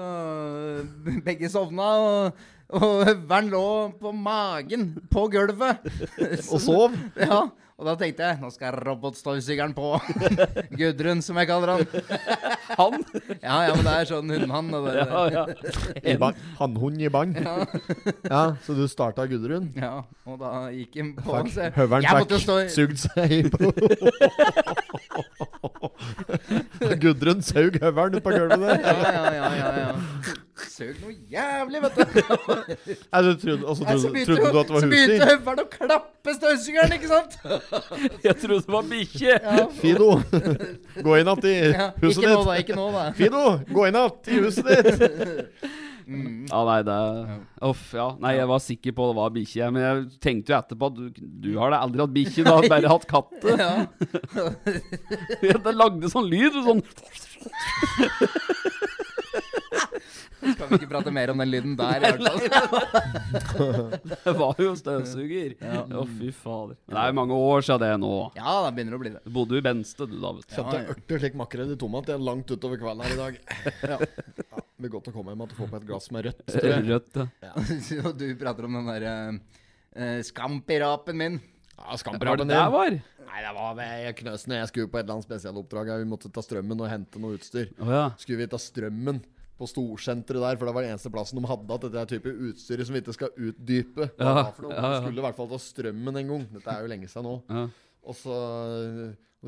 begge sovna, og, og høveren lå på magen på gulvet. Og sov? Ja, og da tenkte jeg nå skal robotstøvsugeren på. Gudrun, som jeg kaller han. Han? Ja, ja, men det er sånn det- Ja, ja. Hannhund i bang. Ja, så du starta Gudrun? Ja, og da gikk han på så- måtte fikk sugd seg på Gudrun saug høveren på gulvet der. Ja, ja, ja, ja, Søk noe jævlig, vet du. Nei, du trodde, og så Nei, så trodde, begynte, trodde du at det var så begynte husdyr? høveren å klappe støvsugeren, ikke sant? Jeg trodde det var bikkje. Ja, Fido, gå inn igjen i ja. huset Ikke nå, da. Ikke nå, da. Fido, gå inn igjen i huset ditt. Ja, nei, det Uff, ja. Nei, jeg var sikker på det var bikkje. Men jeg tenkte jo etterpå at du, du har da aldri hatt bikkje, du har bare hatt katt. Ja. Det lagde sånn lyd. Sånn Skal vi ikke prate mer om den lyden der, i hvert fall. Det var jo støvsuger. Å, fy fader. Det er jo mange år siden det nå. Ja, da begynner det å bli det. Du bodde jo i Benste, du, da, vet du. Kjøpte ørter slik makrell i tomat igjen langt utover kvelden her i dag. Ja. Ja, det blir godt å komme hjem og få på et glass med rødt. tror jeg. Rødt, ja. Og du prater om den derre uh, skampirapen min. Ja, det der var? Nei, det var ved Knøsen. Jeg skulle på et eller annet spesialoppdrag. Vi måtte ta strømmen og hente noe utstyr. Oh, ja. Skulle vi ta strømmen på storsenteret der, for det var den eneste plassen de hadde at dette er type utstyret som vi ikke skal utdype. Ja, ja, ja. Skulle i hvert fall ta strømmen en gang. Dette er jo lenge siden nå. ja. Og så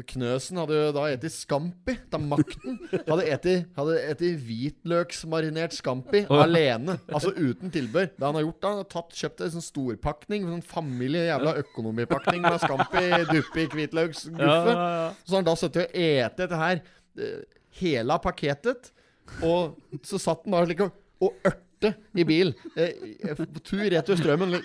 Knøsen hadde jo da eti Scampi. Da makten hadde eti, hadde eti hvitløksmarinert Scampi oh, ja. alene. Altså uten tilbør. Det han har gjort da, han har tatt, kjøpt en sånn storpakning, sånn familie jævla økonomipakning med Scampi duppik, hvitløksguffe. Ja, ja. Så har han da sittet og ete dette her eh, hele av pakketet. Og så satt han da slik og, og ørte i bil. Eh, eh, på tur rett ved strømmen.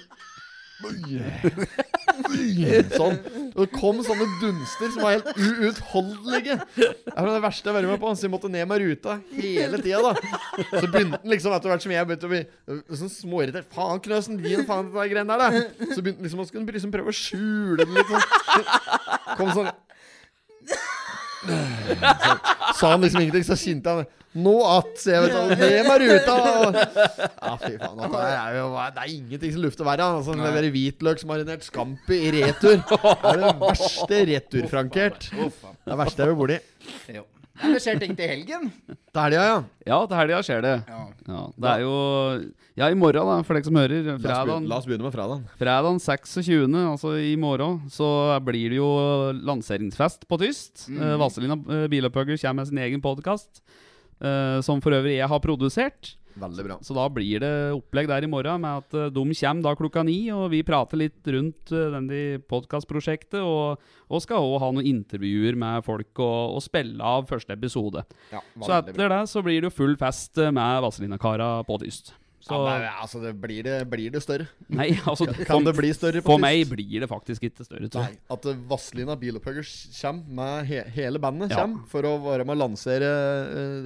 Sånn. Og det kom sånne dunster som var helt uutholdelige. Det var det verste jeg vært med på. Så vi måtte ned med ruta hele tida, da. Så begynte han liksom etter hvert som jeg begynte å bli øh, sånn småirritert. Faen, Knøsen, gi en faen til de greiene der, da. Så begynte han liksom liksom prøve å skjule det litt sånn. Kom sånn så sa han liksom ingenting, så kjente han Nå at sier jeg, vet du. Ned med ruta! Og, ja, fy faen. Det er jo Det er ingenting som lufter verre. Altså, Levere hvitløksmarinert scampi i retur. Det er det verste returfrankert. Det er det verste jeg vil bo borti. Nei, det skjer ting til helgen. Til helga, ja. Ja, til helga skjer det. Ja. Ja, det er jo Ja, i morgen, da, for dere som hører. Fredagen, la oss begynne med fredagen. fredagen 26., altså i morgen, så blir det jo lanseringsfest på Tyst. Mm. Vazelina uh, Bilopphugger kommer med sin egen podkast, som for øvrig jeg har produsert. Veldig bra. Så da blir det opplegg der i morgen med at eh, de kommer da klokka ni, og vi prater litt rundt uh, denne podkastprosjektet, og, og skal òg ha noen intervjuer med folk og, og spille av første episode. Ja, Så etter etter det så blir det jo full fest eh, med Vazelina-kara på Tyst. Så Ja, det, er- altså, det blir, det, blir det større? Nei, altså Kan det bli større på For meg blir det faktisk ikke større, tror Nei, at Vazelina Bilopphøggers kommer med he hele bandet Ja. for å være med å lansere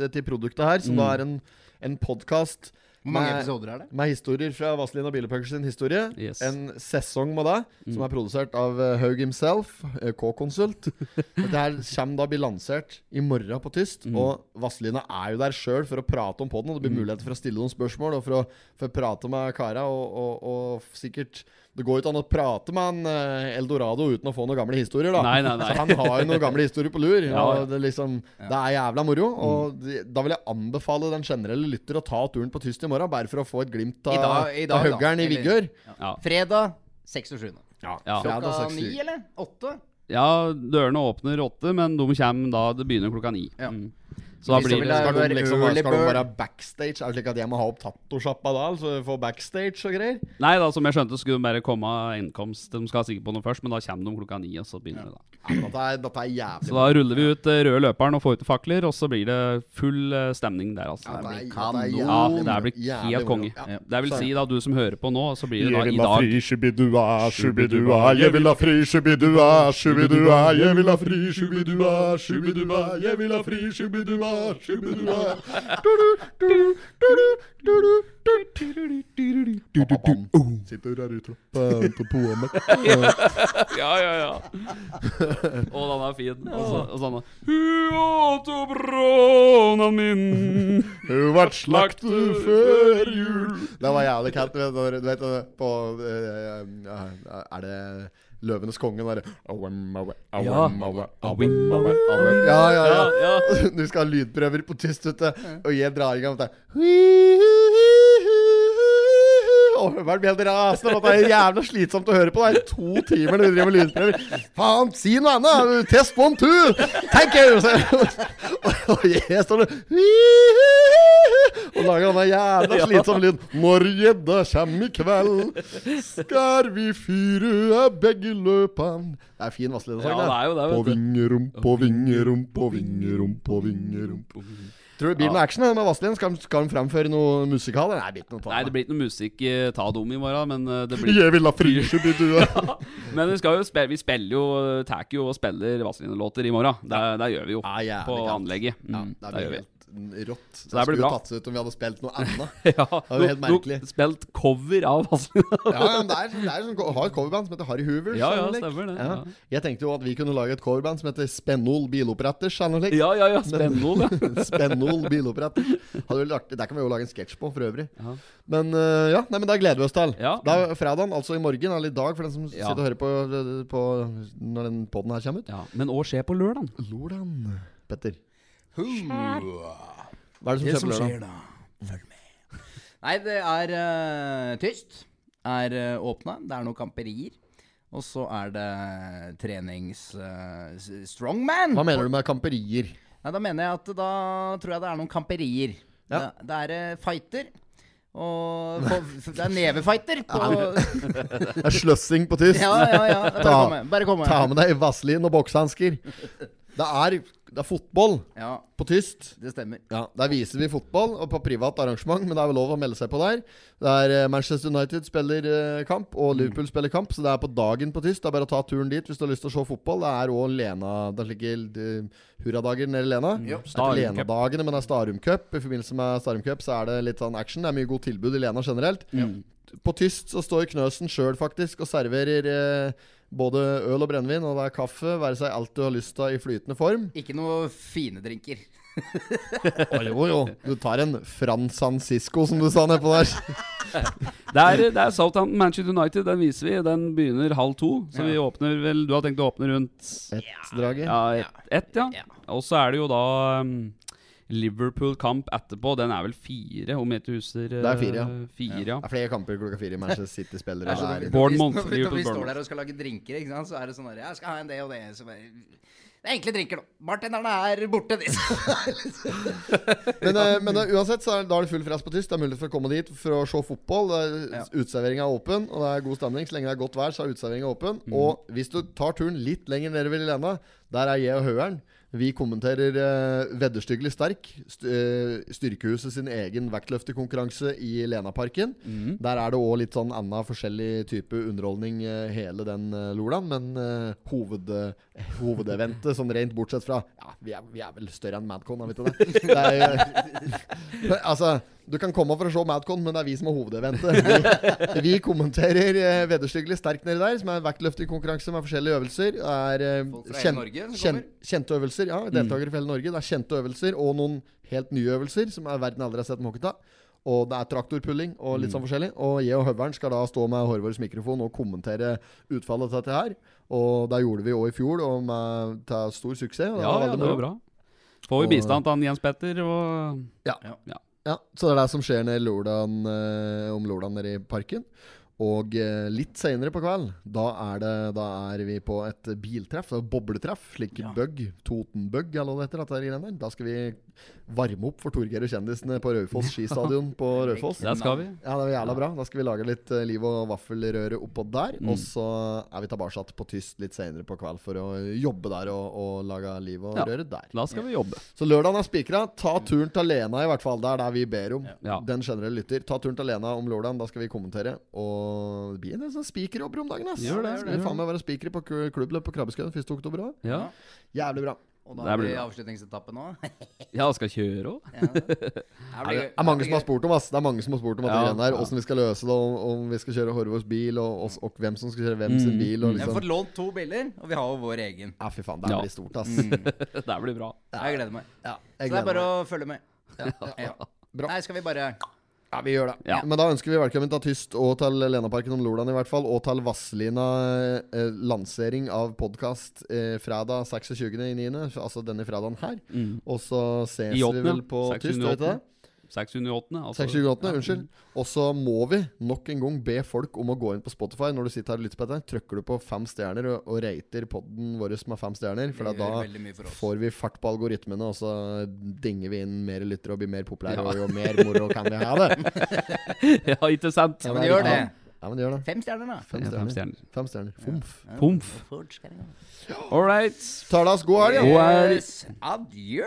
dette produktet her, som Mm. da er en, en podkast med, episoder det? med historier fra Vazelina Bilopphøggers sin historie. Yes. En sesong med det, Mm. som er produsert av uh, Haug himself, uh, K-konsult. Dette her kommer da å bli lansert i morgen på Tyst. Mm. Og Vazelina er jo der sjøl for å prate om podden. Og det blir muligheter for å stille noen spørsmål og for å, for å prate med kara. Og, og, og sikkert Det går jo ikke an å prate med en uh, Eldorado uten å få noen gamle historier, da. Nei, nei, nei. Så han har jo noen gamle historier på lur. Ja, ja. Og det, liksom, det er jævla moro. Og de, da vil jeg anbefale den generelle lytter å ta turen på Tyst i morgen, bare for å få et glimt I av, dag- i dag, av høggeren i Vigør. Ja. Fredag 26. Ja. Fredag Klokka 6. ni, eller? Åtte? ja, dørene åpner åtte, men de kommer da Det begynner klokka ni. Ja. Mm. Så da blir det Skal de, liksom, skal de være backstage? Er det slik at jeg må ha opp tattosjappa da? Altså få backstage og greier? Nei da, som jeg skjønte, skulle de bare komme innkomst. De skal sikkert på noe først, men da kommer de klokka ni, og så begynner det da. Ja, dette, er, dette er jævlig Så da ruller vi ut eh, røde løperen og får ut fakler, og så blir det full eh, stemning der, altså. Ja, det blir kanon. Ja, det blir helt konge. Ja. Det vil si, da, du som hører på nå, så blir det da i dag fri, shubidua, shubidua, jeg vil ha fri, shubidua, shubidua, jeg vil ha fri, shubidua, shubidua, jeg vil ha fri, shubidua, shubidua. Sitter her ute på poemet. Ja, ja, ja. Å, den er fin. Og så- og sånn Huåto min Hun ble slaktet før jul. Det var jævlig kaldt. Du vet, på eh, eh, Er det Løvenes konge? Der Ja. Ja, ja. Du skal ha lydprøver på tyst, vet du. Og jeg drar i gang med blir helt rasende. Det er jævla slitsomt å høre på. Det er to timer når du driver med lydprøver. Faen, si noe annet! Test one, two! Thank you! Og jeg står der og lager den jævla slitsomme lyden. Når gjedda kjem i kveld, skal vi fyre begge løpan. Det er fin Vazelina-sang, Ja, det På vingerom, på vingerom, på vingerom, på vingerom. Tror du det blir noe action med Vazelin? Skal, skal de fremføre noe musikal? Nei, det blir ikke noe musikk eh, ta dem i morgen, men eh, det blir Jeg vil ha frysebidua. Men vi skal jo spille, vi spiller jo tar jo og spiller Vazelina-låter i morgen. Det, det gjør vi jo. Ja, på anlegget. Ja, Mm, det det gjør vi. Rått. Så det skulle tatt seg ut om vi hadde spilt noe annet. Ja, det var helt no- no- merkelig. Spilt cover av Vazelina. Ja, ja, men det er, det er sånn, har et coverband som heter Harry Hoover. Ja, ja, stemmer det, Ja. Jeg tenkte jo at vi kunne lage et coverband som heter Spennol Biloppretter. Ja, ja, ja. Spennol, Ja. Spennol Biloppretter. Det kan vi jo lage en sketsj på, for øvrig. Ja. Men øh, ja, nei, men da gleder vi oss til. Ja. Da er fredagen, altså i morgen, eller i dag, for den som sitter og hører på, øh, på når den podden her kommer ut. ja. Men hva skjer på lørdag? Lørdag, Petter. Hurra. Hva er det som skjer som skjer da Følg med. Nei, det er uh, tyst. Er uh, åpna. Det er noen kamperier. Og så er det trenings... Uh, strongman. Hva mener du med kamperier? Nei, da mener jeg at da tror jeg det er noen kamperier. Ja. Det, det er uh, fighter. Og på, det er nevefighter på Det er sløssing på tyst. Ja, ja, ja. Bare Ta- komme. Komme. Ta med deg vaselin og boksehansker. Det er, det er fotball Ja, på tyst. det stemmer. Ja, Der viser vi fotball, og på privat arrangement, men det er vel lov å melde seg på der. Det er eh, Manchester United spiller eh, kamp, og Liverpool spiller kamp, så det er på dagen på tyst. Det er bare å ta turen dit hvis du har lyst til å se fotball. Det er òg Lena Det er slike hurradager nede i Lena. Jo. Det er Lena-dagene, men det er Starum Cup. I forbindelse med Starum Cup så er det litt sånn action. Det er mye godt tilbud i Lena generelt. På tyst så står Knøsen sjøl faktisk og serverer eh, både øl og brennevin, og det er kaffe, være seg alt du har lyst til i flytende form. Ikke noe fine drinker. Å, jo, jo. Du tar en Fran Sancisco, som du sa nedpå der. Det er, det er Southampton Manchester United. Den viser vi. Den begynner halv to. Så vi åpner vel Du har tenkt å åpne rundt Ett-draget. ja, ett, ett, ja. Ja. Og så er det jo da um, Liverpool-kamp etterpå. Den er vel fire, om jeg ikke husker Det er fire, ja. eh, Fire, ja. Det er flere kamper klokka fire. Manchester City-spillere er når vi- når når vi står der og skal lage drinker, ikke sant? så er det sånn her Jeg skal ha en det og det. Så bare, det er enkle drinker, da. Bartenderne er borte, de. Men, eh, men eh, uansett, så er, da er det full frest på tysk. Det er mulighet for å komme dit for å se fotball. Ja. Uteserveringa er åpen, og det er god stemning. Så lenge det er godt vær, så er uteserveringa åpen. Mm. Og hvis du tar turen litt lenger nede ved Lena, der er jeg og Høgern. Vi kommenterer uh, Vedderstyggelig sterk. St uh, Styrkehuset sin egen vektløftekonkurranse i Lenaparken. Mm. Der er det òg litt sånn annen forskjellig type underholdning uh, hele den uh, lolaen. Men uh, hoved, hovedeventet, sånn rent bortsett fra Ja, vi er, vi er vel større enn Madcon, er vi ikke det? det er, altså, du kan komme for å se Madcon, men det er vi som er hovedeventet. Vi, vi kommenterer uh, Vederstyggelig sterkt nedi der, som er vektløftekonkurranse med forskjellige øvelser. Det Er, hele kjen- Norge kjen- kjente øvelser, ja. Deltakere fra hele Norge. Det er kjente øvelser og noen helt nye øvelser som er verden aldri har sett måke av. Og det er traktorpulling og litt sånn forskjellig. Og jeg og Høveren skal da stå med Horvors mikrofon og kommentere utfallet til dette her. Og det gjorde vi òg i fjor, og med til stor suksess. og Ja, ja, det var bra. Får vi bistand av Jens Petter og Ja, så det er det som skjer nede i Lordan, eh, om lørdagen nede i parken. Og eh, litt seinere på kveld, da er, da er vi på et biltreff. Et bobletreff. Slik Ja. bug. Totenbug, eller hva det heter. dette her. Da skal vi varme opp for Torgeir og kjendisene på Raufoss skistadion på Raufoss. Der skal vi. Ja, det var jævla bra. Da skal vi lage litt eh, liv og vaffelrøre oppå der. Mm. Og så er vi tilbake på Tyst litt senere på kveld for å jobbe der og, og lage liv og Ja. røre der. Da skal vi jobbe. Så lørdagen er spikra. Ta turen til Lena, i hvert fall. Det er det vi ber om. Ja. Den generelle lytter. Ta turen til Lena om lørdagen. Da skal vi kommentere. Og det blir en del sånn spikerjobber om dagen. Ass. Gjør det, Skal vi faen meg være spikere på klubbløp på Krabbeskauen 1. oktober òg? Ja, Jævlig bra. Og da blir vi avslutningsetappe avslutningsetappen nå. ja skal kjøre òg. Ja. Det Det er, er mange som har spurt om ass Det er mange som har spurt om at Ja, det ja. Åssen vi skal løse det, om, om vi skal kjøre Horvors bil, og, og, og hvem som skal kjøre hvem sin Mm, bil. Og Jeg har liksom fått lånt to biler, og vi har jo vår egen. Ja, fy faen. Det Ja. blir stort, ass. Mm. Det blir bra. Jeg gleder meg. Ja, Så det er bare meg. å følge med. Ja. Bra. Nei, skal vi bare Ja, vi gjør det. Ja. Men da ønsker vi velkommen til Tyst og til Lenaparken om Lordan i hvert fall. Og til Vazelina eh, lansering av podkast eh, fredag 26.9., altså denne fredagen her. Mm. Og så ses vi vel på Tyst, vet du det? 608. Altså. 628, unnskyld. Og så må vi nok en gang be folk om å gå inn på Spotify når du sitter her og lytter på dette. Trykker du på fem stjerner og, og rater podden vår med fem stjerner, for da for får vi fart på algoritmene, og så dinger vi inn mer lyttere og blir mer populære, Ja. og jo mer moro kan vi ha det. ja, ikke sant? Ja, men gjør det. Ja, men gjør det. Fem stjerner, da. Fem Ja, Fem stjerner. stjerner. Fem stjerner. Fomf. Pomf. All right. Talas, god helg. ja. God helg. Yes. Adjø.